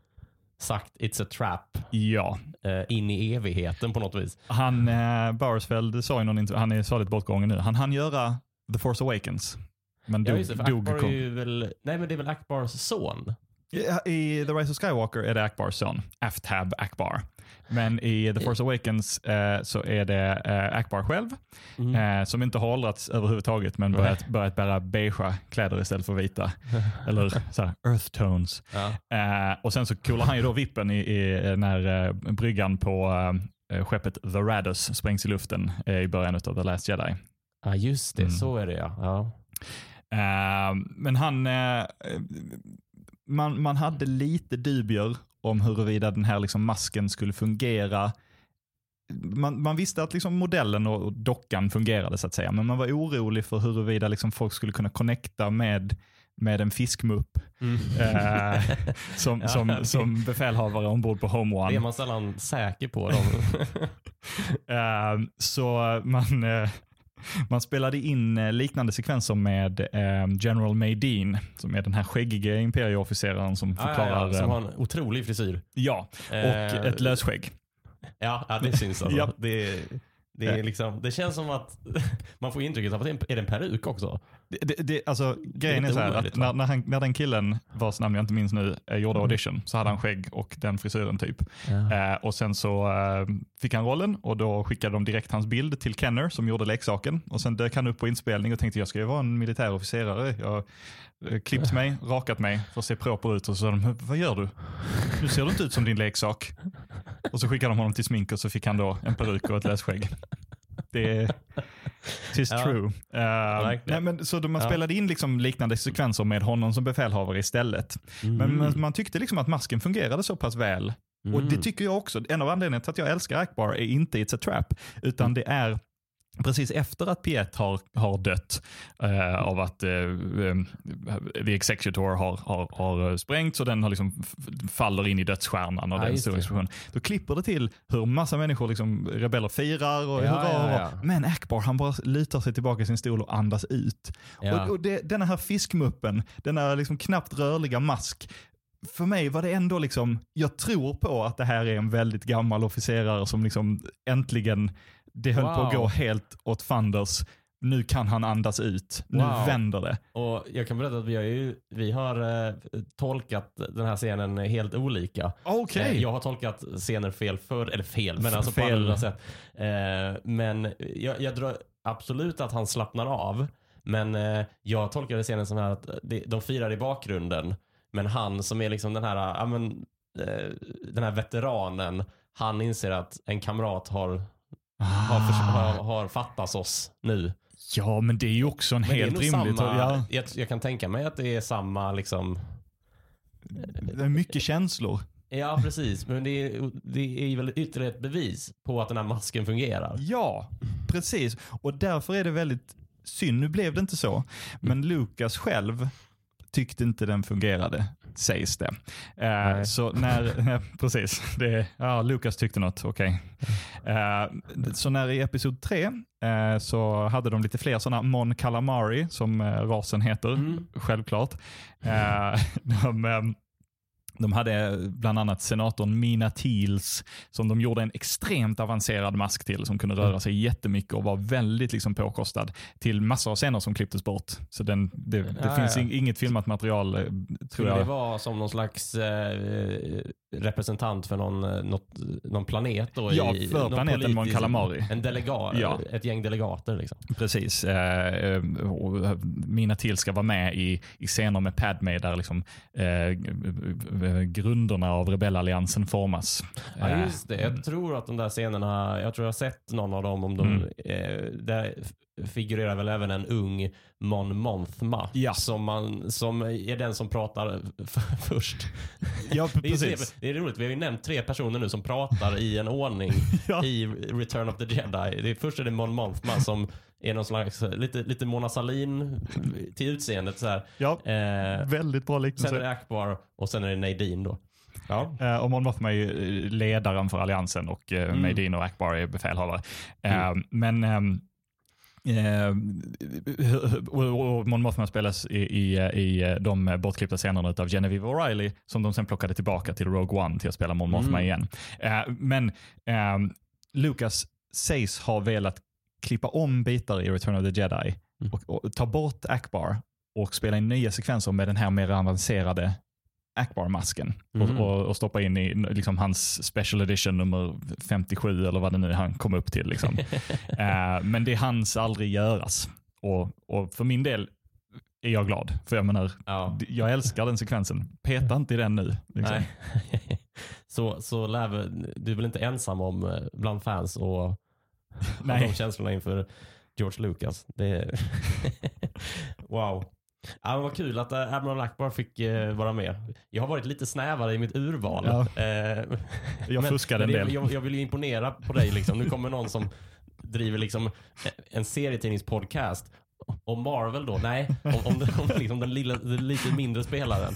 sagt it's a trap Ja, eh, in i evigheten på något vis. han, eh, Bowersfield sa i någon intervju, han är saligt bortgången nu, han hann göra The Force Awakens. Men Ja, dog, just det. Dog Akbar är väl, nej men det är väl Akbars son? Ja, I The Rise of Skywalker är det Akbars son, Aftab Akbar. Men i The Force Awakens eh, så är det eh, Akbar själv, Mm. eh, som inte har åldrats överhuvudtaget, men börjat, börjat bära beigea kläder istället för vita. (laughs) Eller så här, earth tones. Ja. Eh, och sen så coolar han ju då vippen i, i, när eh, bryggan på eh, skeppet The Raddus sprängs i luften eh, i början av The Last Jedi. ja, just det. Mm. Så är det ja. ja. Eh, men han, eh, man, man hade lite dubier om huruvida den här liksom masken skulle fungera. Man, man visste att liksom modellen och dockan fungerade så att säga, men man var orolig för huruvida liksom folk skulle kunna connecta med, med en fiskmupp eh, (laughs) som, Ja, som, som befälhavare ombord på Home Det är One. man sällan säker på. Dem. (laughs) Eh, så man, eh, man spelade in eh, liknande sekvenser med eh, General Maydeen, som är den här skäggiga imperieofficeraren som ja, ja, förklarar... ja, som eh, har en otrolig frisyr. ja, och Eh, ett lösskägg. Ja, ja det syns alltså. Ja. Det, det, är liksom, det känns som att (laughs) man får intrycket av att det är en peruk också. Det, det, alltså, grejen är lite så här, att när, när, han, när den killen, vars namn jag inte minns nu, eh, gjorde Mm. audition, så hade han skägg och den frisyren typ. Eh, och sen så eh, fick han rollen och då skickade de direkt hans bild till Kenner som gjorde leksaken. Och sen dök han upp på inspelning och tänkte jag ska ju vara en militärofficerare. Jag har eh, klippt mig, rakat mig för att se proper ut och så sa de, vad gör du? Nu ser du inte ut som din leksak. Och så skickade de honom till smink och så fick han då en peruk och ett lösskägg. Det är (laughs) tis Ja. true. Uh, nej, Verkligen. men, så man Ja. spelade in liksom liknande sekvenser med honom som befälhavare istället. Men Mm. man, man tyckte liksom att masken fungerade så pass väl och det Mm. tycker jag också. En av anledningarna till att jag älskar Akbar är inte It's a Trap, utan det är precis efter att Piet har, har dött eh, av att eh, eh, The Executor har, har, har sprängts och den har liksom faller in i dödsstjärnan och Ja, den stora explosionen. Då klipper det till hur massa människor, liksom, rebeller firar och Ja, hurra, ja, ja. Men Akbar han bara lutar sig tillbaka i sin stol och andas ut. Och, och det, denna här fiskmuppen, denna liksom knappt rörliga mask, för mig var det ändå liksom, jag tror på att det här är en väldigt gammal officerare som liksom äntligen, det höll på att Wow. gå helt åt fanders. Nu kan han andas ut. Nu Wow. vänder det. Och jag kan berätta att vi har, ju, vi har eh, tolkat den här scenen helt olika. Okej. Eh, jag har tolkat scener fel förr, eller fel, men alltså på Fel. andra sätt. Eh, men jag, jag drar absolut att han slappnar av. Men eh, jag tolkade scenen som här att de firar i bakgrunden. Men han som är liksom den här, ja, men, eh, den här veteranen, han inser att en kamrat har, Ah. har, har fattats oss nu. Ja, men det är ju också en Men helt nog rimligt. samma, Ja, jag, jag kan tänka mig att det är samma liksom det är mycket känslor. Ja, precis. Men det är, det är väl ytterligare ett bevis på att den här masken fungerar. Ja, precis. Och därför är det väldigt synd. Nu blev det inte så. Men Lukas själv tyckte inte den fungerade, sägs det. Nej. så när, (laughs) (laughs) precis, det, ja, Lukas tyckte något, okej. Eh, så när i episod 3 eh, så hade de lite fler sådana Mon Calamari, som rasen heter, Mm. självklart. Eh, (laughs) de, eh, de hade bland annat senatorn Mina Teals som de gjorde en extremt avancerad mask till som kunde röra sig jättemycket och var väldigt liksom påkostad till massor av scener som klipptes bort. Så den, det, det Ja, finns ja. ing- inget filmat material eh, tror Skulle det jag. vara som någon slags eh, representant för någon, eh, något, någon planet? Då Ja, i, för planeten Mon politisk- Calamari. En delegat, Ja. ett gäng delegater liksom. Precis. Eh, eh, Mina Teals ska vara med i, i scener med Padme där liksom, eh, grunderna av rebellalliansen formas. Ja, Eh, just det. Jag tror att de där scenerna, jag tror jag har sett någon av dem, om de, Mm. eh, där figurerar väl även en ung Mon Monthma Ja. som, man, som är den som pratar (laughs) först. ja, Det är, precis. det är roligt, vi har ju nämnt tre personer nu som pratar i en ordning (laughs) Ja. i Return of the Jedi. Det är, först är det Mon Monthma som är någon slags, lite, lite Mona Sahlin till utseendet så här. Ja, Eh, väldigt bra sen är liknelse. det Akbar och sen är det Nadine då. Ja. Eh, och Mon Mothma är ju eh, ledaren för alliansen och uh, Mm. Medin och Akbar är befälhavare. Eh, Mm. Men ehm, eh, och, Mon Mothma spelas i, i, i de bortklippta scenerna av Genevieve O'Reilly som de sen plockade tillbaka till Rogue One till att spela Mon Mothma Mm. igen. Eh, men ehm, Lucas sägs ha velat klippa om bitar i Return of the Jedi Mm. och, och ta bort Akbar och spela in nya sekvenser med den här mer avancerade Akbar-masken Mm. och, och, och stoppa in i liksom, hans special edition nummer 57 eller vad det nu är han kom upp till. Liksom. (laughs) Eh, men det hanns aldrig göras. Och, och för min del är jag glad. För jag menar, ja. jag älskar den sekvensen. Peta inte i den nu. Liksom. (laughs) Så, så lär väl, du är väl inte ensam om eh, bland fans och (laughs) Nej. de känslorna inför George Lucas. Det (laughs) wow. Ja, men vad kul att äh, Admiral Akbar fick eh, vara med. Jag har varit lite snävare i mitt urval. Ja. Eh, (laughs) Jag fuskade en del. Jag, jag vill ju imponera på dig. Liksom. Nu kommer någon som driver liksom en serietidningspodcast om Marvel då? Nej, om, om, den, om liksom den, lilla, den lite mindre spelaren.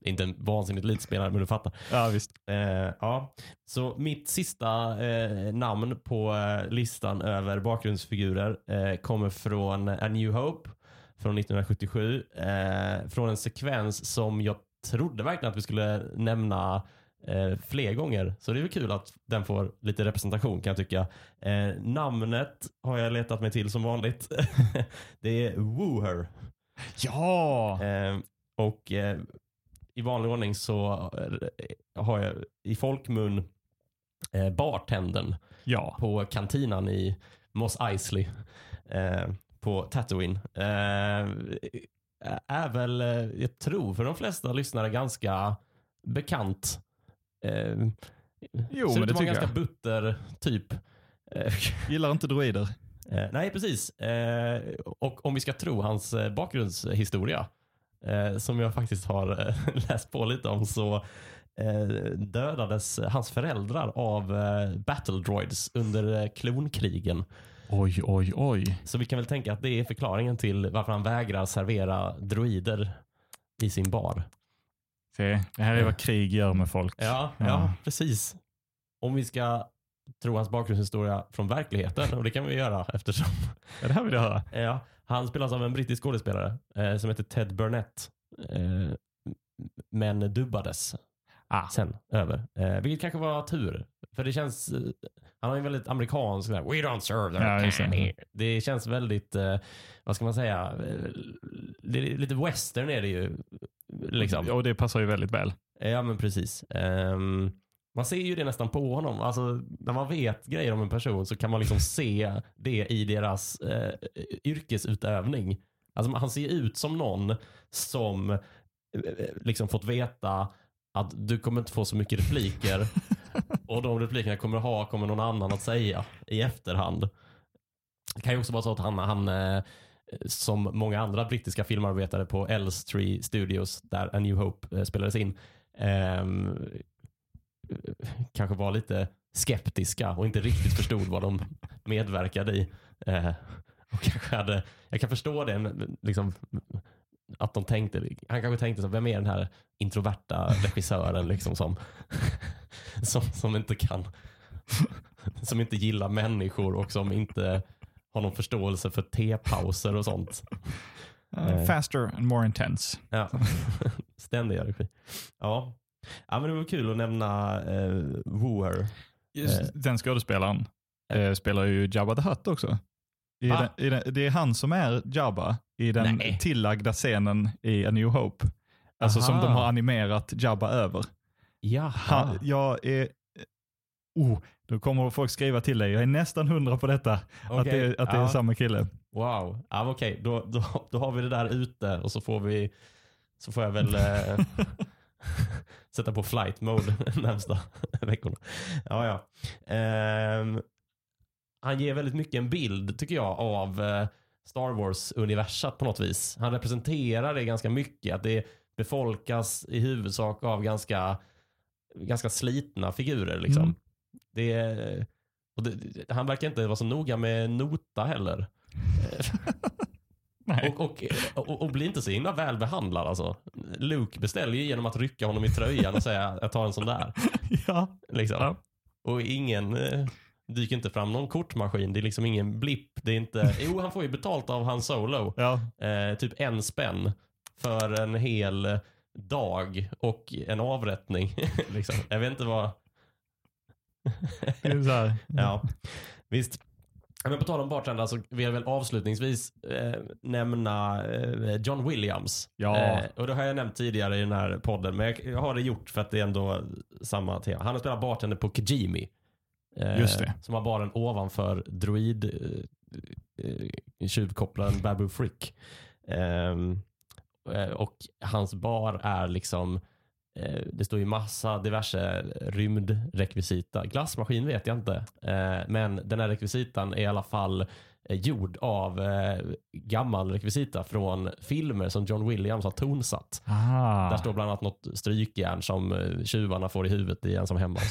Inte en vansinnigt liten spelare, men du fattar. Ja, visst. Eh, ja. Så mitt sista eh, namn på eh, listan över bakgrundsfigurer eh, kommer från A New Hope från 1977. Eh, från en sekvens som jag trodde verkligen att vi skulle nämna eh, fler gånger. Så det är väl kul att den får lite representation kan jag tycka. Eh, namnet har jag letat mig till som vanligt. (laughs) det är Wooher. Ja! Eh, och i vanlig ordning så eh, har jag i folkmun eh, bartendern Ja. på kantinan i Moss Eisley eh, på Tatooine. Eh, är väl, jag tror för de flesta lyssnare ganska bekant. Eh, Jo, ser men ut det tycker ganska jag. butter typ. Eh, (laughs) Gillar inte droider. Eh, nej, precis. Eh, och om vi ska tro hans eh, bakgrundshistoria, eh, som jag faktiskt har eh, (laughs) läst på lite om, så eh, dödades hans föräldrar av eh, battle droids under eh, klonkrigen. Oj, oj, oj. Så vi kan väl tänka att det är förklaringen till varför han vägrar servera droider i sin bar. Se, det här är vad krig gör med folk. Ja, ja. Ja. precis. Om vi ska tro hans bakgrundshistoria från verkligheten, och det kan vi göra eftersom (laughs) Ja, det här vill jag höra. Ja, han spelas av en brittisk skådespelare eh, som heter Ted Burnett. Eh, men dubbades Ah. sen över. Eh, vilket kanske var tur. För det känns, eh, han har ju väldigt amerikansk, sådär, we don't serve their Ja, det. Det känns väldigt, eh, vad ska man säga, eh, det är lite western är det ju. Liksom. Och det passar ju väldigt väl. Ja men precis. Ehm, man ser ju det nästan på honom. Alltså, när man vet grejer om en person så kan man liksom se det i deras eh, yrkesutövning. Alltså, han ser ut som någon som eh, liksom fått veta att du kommer inte få så mycket repliker (laughs) och de replikerna kommer ha kommer någon annan att säga i efterhand. Det kan ju också vara så att han, han eh, Eh, som många andra brittiska filmarbetare på Elstree Studios, där A New Hope eh, spelades in, ehm, eh, kanske var lite skeptiska och inte riktigt förstod vad de (laughs) medverkade i. Eh, och kanske hade, jag kan förstå det, men liksom, att de tänkte, han kanske tänkte så, vem är den här introverta regissören liksom som, (laughs) som, som inte kan, som inte gillar människor och som inte har någon förståelse för tepauser och sånt. Uh, (laughs) faster and more intense. Ja, (laughs) ständiga regi. Ja. ja, men det var kul att nämna eh, Wooer. Just, den skådespelaren eh, spelar ju Jabba the Hutt också. I Va? den, i den, det är han som är Jabba i den Nej. tillagda scenen i A New Hope. Alltså som Aha. de har animerat Jabba över. Jaha. Han, jag är... Oh, då kommer folk skriva till dig. Jag är nästan hundra på detta. Att, Okej, det, är- att det är ja. samma kille. Wow. Ja, Okej, då, då, då har vi det där ute och så får vi så får jag väl eh, (laughs) sätta på flight mode (laughs) närmsta veckorna. Ja, ja. Ehm, han ger väldigt mycket en bild, tycker jag, av eh, Star Wars-universat på något vis. Han representerar det ganska mycket. Att det befolkas i huvudsak av ganska, ganska slitna figurer. Liksom. Mm. Det, det, han verkar inte vara så noga med nota heller. (laughs) Och, och, och, och blir inte så himla väl behandlad alltså. Luke beställer ju genom att rycka honom i tröjan och säga jag tar en sån där. (laughs) ja. Liksom. Ja. Och ingen eh, dyker inte fram någon kortmaskin. Det är liksom ingen blipp. Det är inte, (laughs) jo han får ju betalt av Han Solo. Ja. Eh, typ en spänn för en hel dag och en avrättning. liksom. Jag vet inte vad... Det är så här. (laughs) Ja, visst. Men på tal om bartender så vill jag väl avslutningsvis eh, nämna eh, John Williams. Ja. Eh, och det har jag nämnt tidigare i den här podden, men jag, jag har det gjort för att det är ändå samma tema. Han har spelat bartender på Kijimi. Eh, Just det. Som har baren ovanför droid eh, eh, tjuvkopplaren Babu Frick. Ehm, eh, och hans bar är liksom det står ju massa diverse rymdrekvisita. Glassmaskin vet jag inte. Eh, men den här rekvisitan är i alla fall eh, gjord av eh, gammal rekvisita från filmer som John Williams har tonsatt. Ah. Där står bland annat något strykjärn som eh, tjuvarna får i huvudet i ensam hemma. (laughs)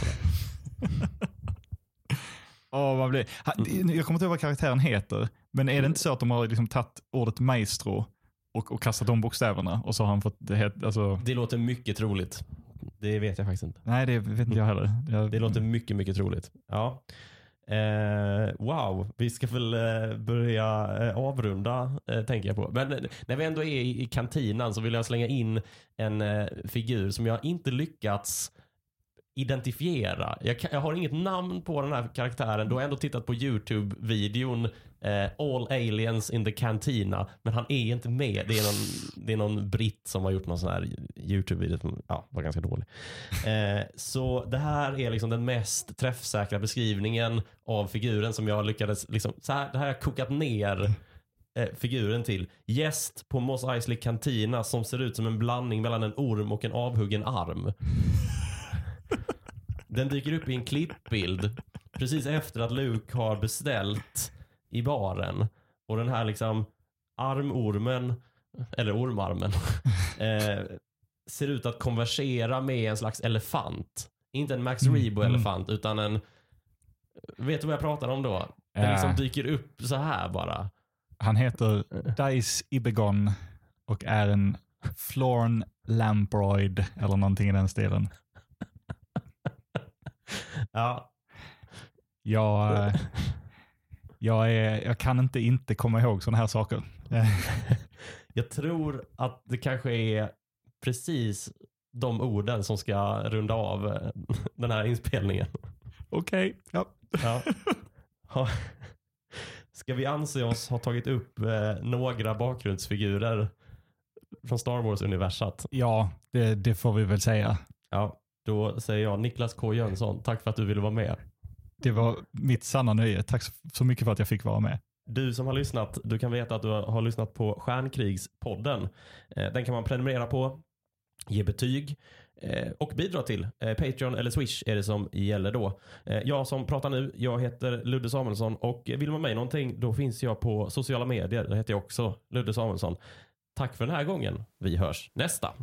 Åh, vad blir... Jag kommer inte ihåg vad karaktären heter, men är det inte så att de har liksom tagit ordet maestro och, och kastat om bokstäverna och så har han fått det het, alltså, Det låter mycket troligt. Det vet jag faktiskt inte. Nej, det vet inte jag heller. Jag, Det låter mycket, mycket troligt. Ja. Eh, wow, vi ska väl eh, börja eh, avrunda eh, tänker jag på. Men eh, när vi ändå är i, i kantinan så vill jag slänga in en eh, figur som jag inte lyckats identifiera. Jag, kan, jag har inget namn på den här karaktären. Du har ändå tittat på YouTube-videon eh, All Aliens in the Cantina. Men han är inte med. Det är någon, det är någon britt som har gjort någon sån här YouTube-video som ja, var ganska dålig. Eh, så det här är liksom den mest träffsäkra beskrivningen av figuren som jag lyckades, liksom, så här, det här har jag kokat ner eh, figuren till. Gäst på Moss Eisley Cantina som ser ut som en blandning mellan en orm och en avhuggen arm. Den dyker upp i en klippbild precis efter att Luke har beställt i baren. Och den här liksom armormen, eller ormarmen, (laughs) eh, ser ut att konversera med en slags elefant. Inte en Max Mm, Rebo-elefant utan en... Vet du vad jag pratar om då? Den Ja. liksom dyker upp så här bara. Han heter Dice Ibegon och är en Florn Lamproid eller någonting i den stilen. (laughs) Ja, Jag, eh, (laughs) jag, är, jag kan inte inte komma ihåg sådana här saker. (laughs) jag tror att det kanske är precis de orden som ska runda av eh, (laughs) den här inspelningen. Okej, ja. Ja. (laughs) Ha- Ska vi anse oss ha tagit upp eh, några bakgrundsfigurer från Star Wars-universat? Ja, det, det får vi väl säga. Ja, då säger jag Niklas K Jönsson, tack för att du ville vara med. Det var mitt sanna nöje. Tack så- mycket för att jag fick vara med. Du som har lyssnat, du kan veta att du har lyssnat på Stjärnkrigspodden. Eh, den kan man prenumerera på ge betyg eh, och bidra till. Eh, Patreon eller Swish är det som gäller då. Jag som pratar nu, jag heter Ludde Samuelsson och vill man mig någonting då finns jag på sociala medier. Där heter jag också Ludde Samuelsson. Tack för den här gången. Vi hörs nästa.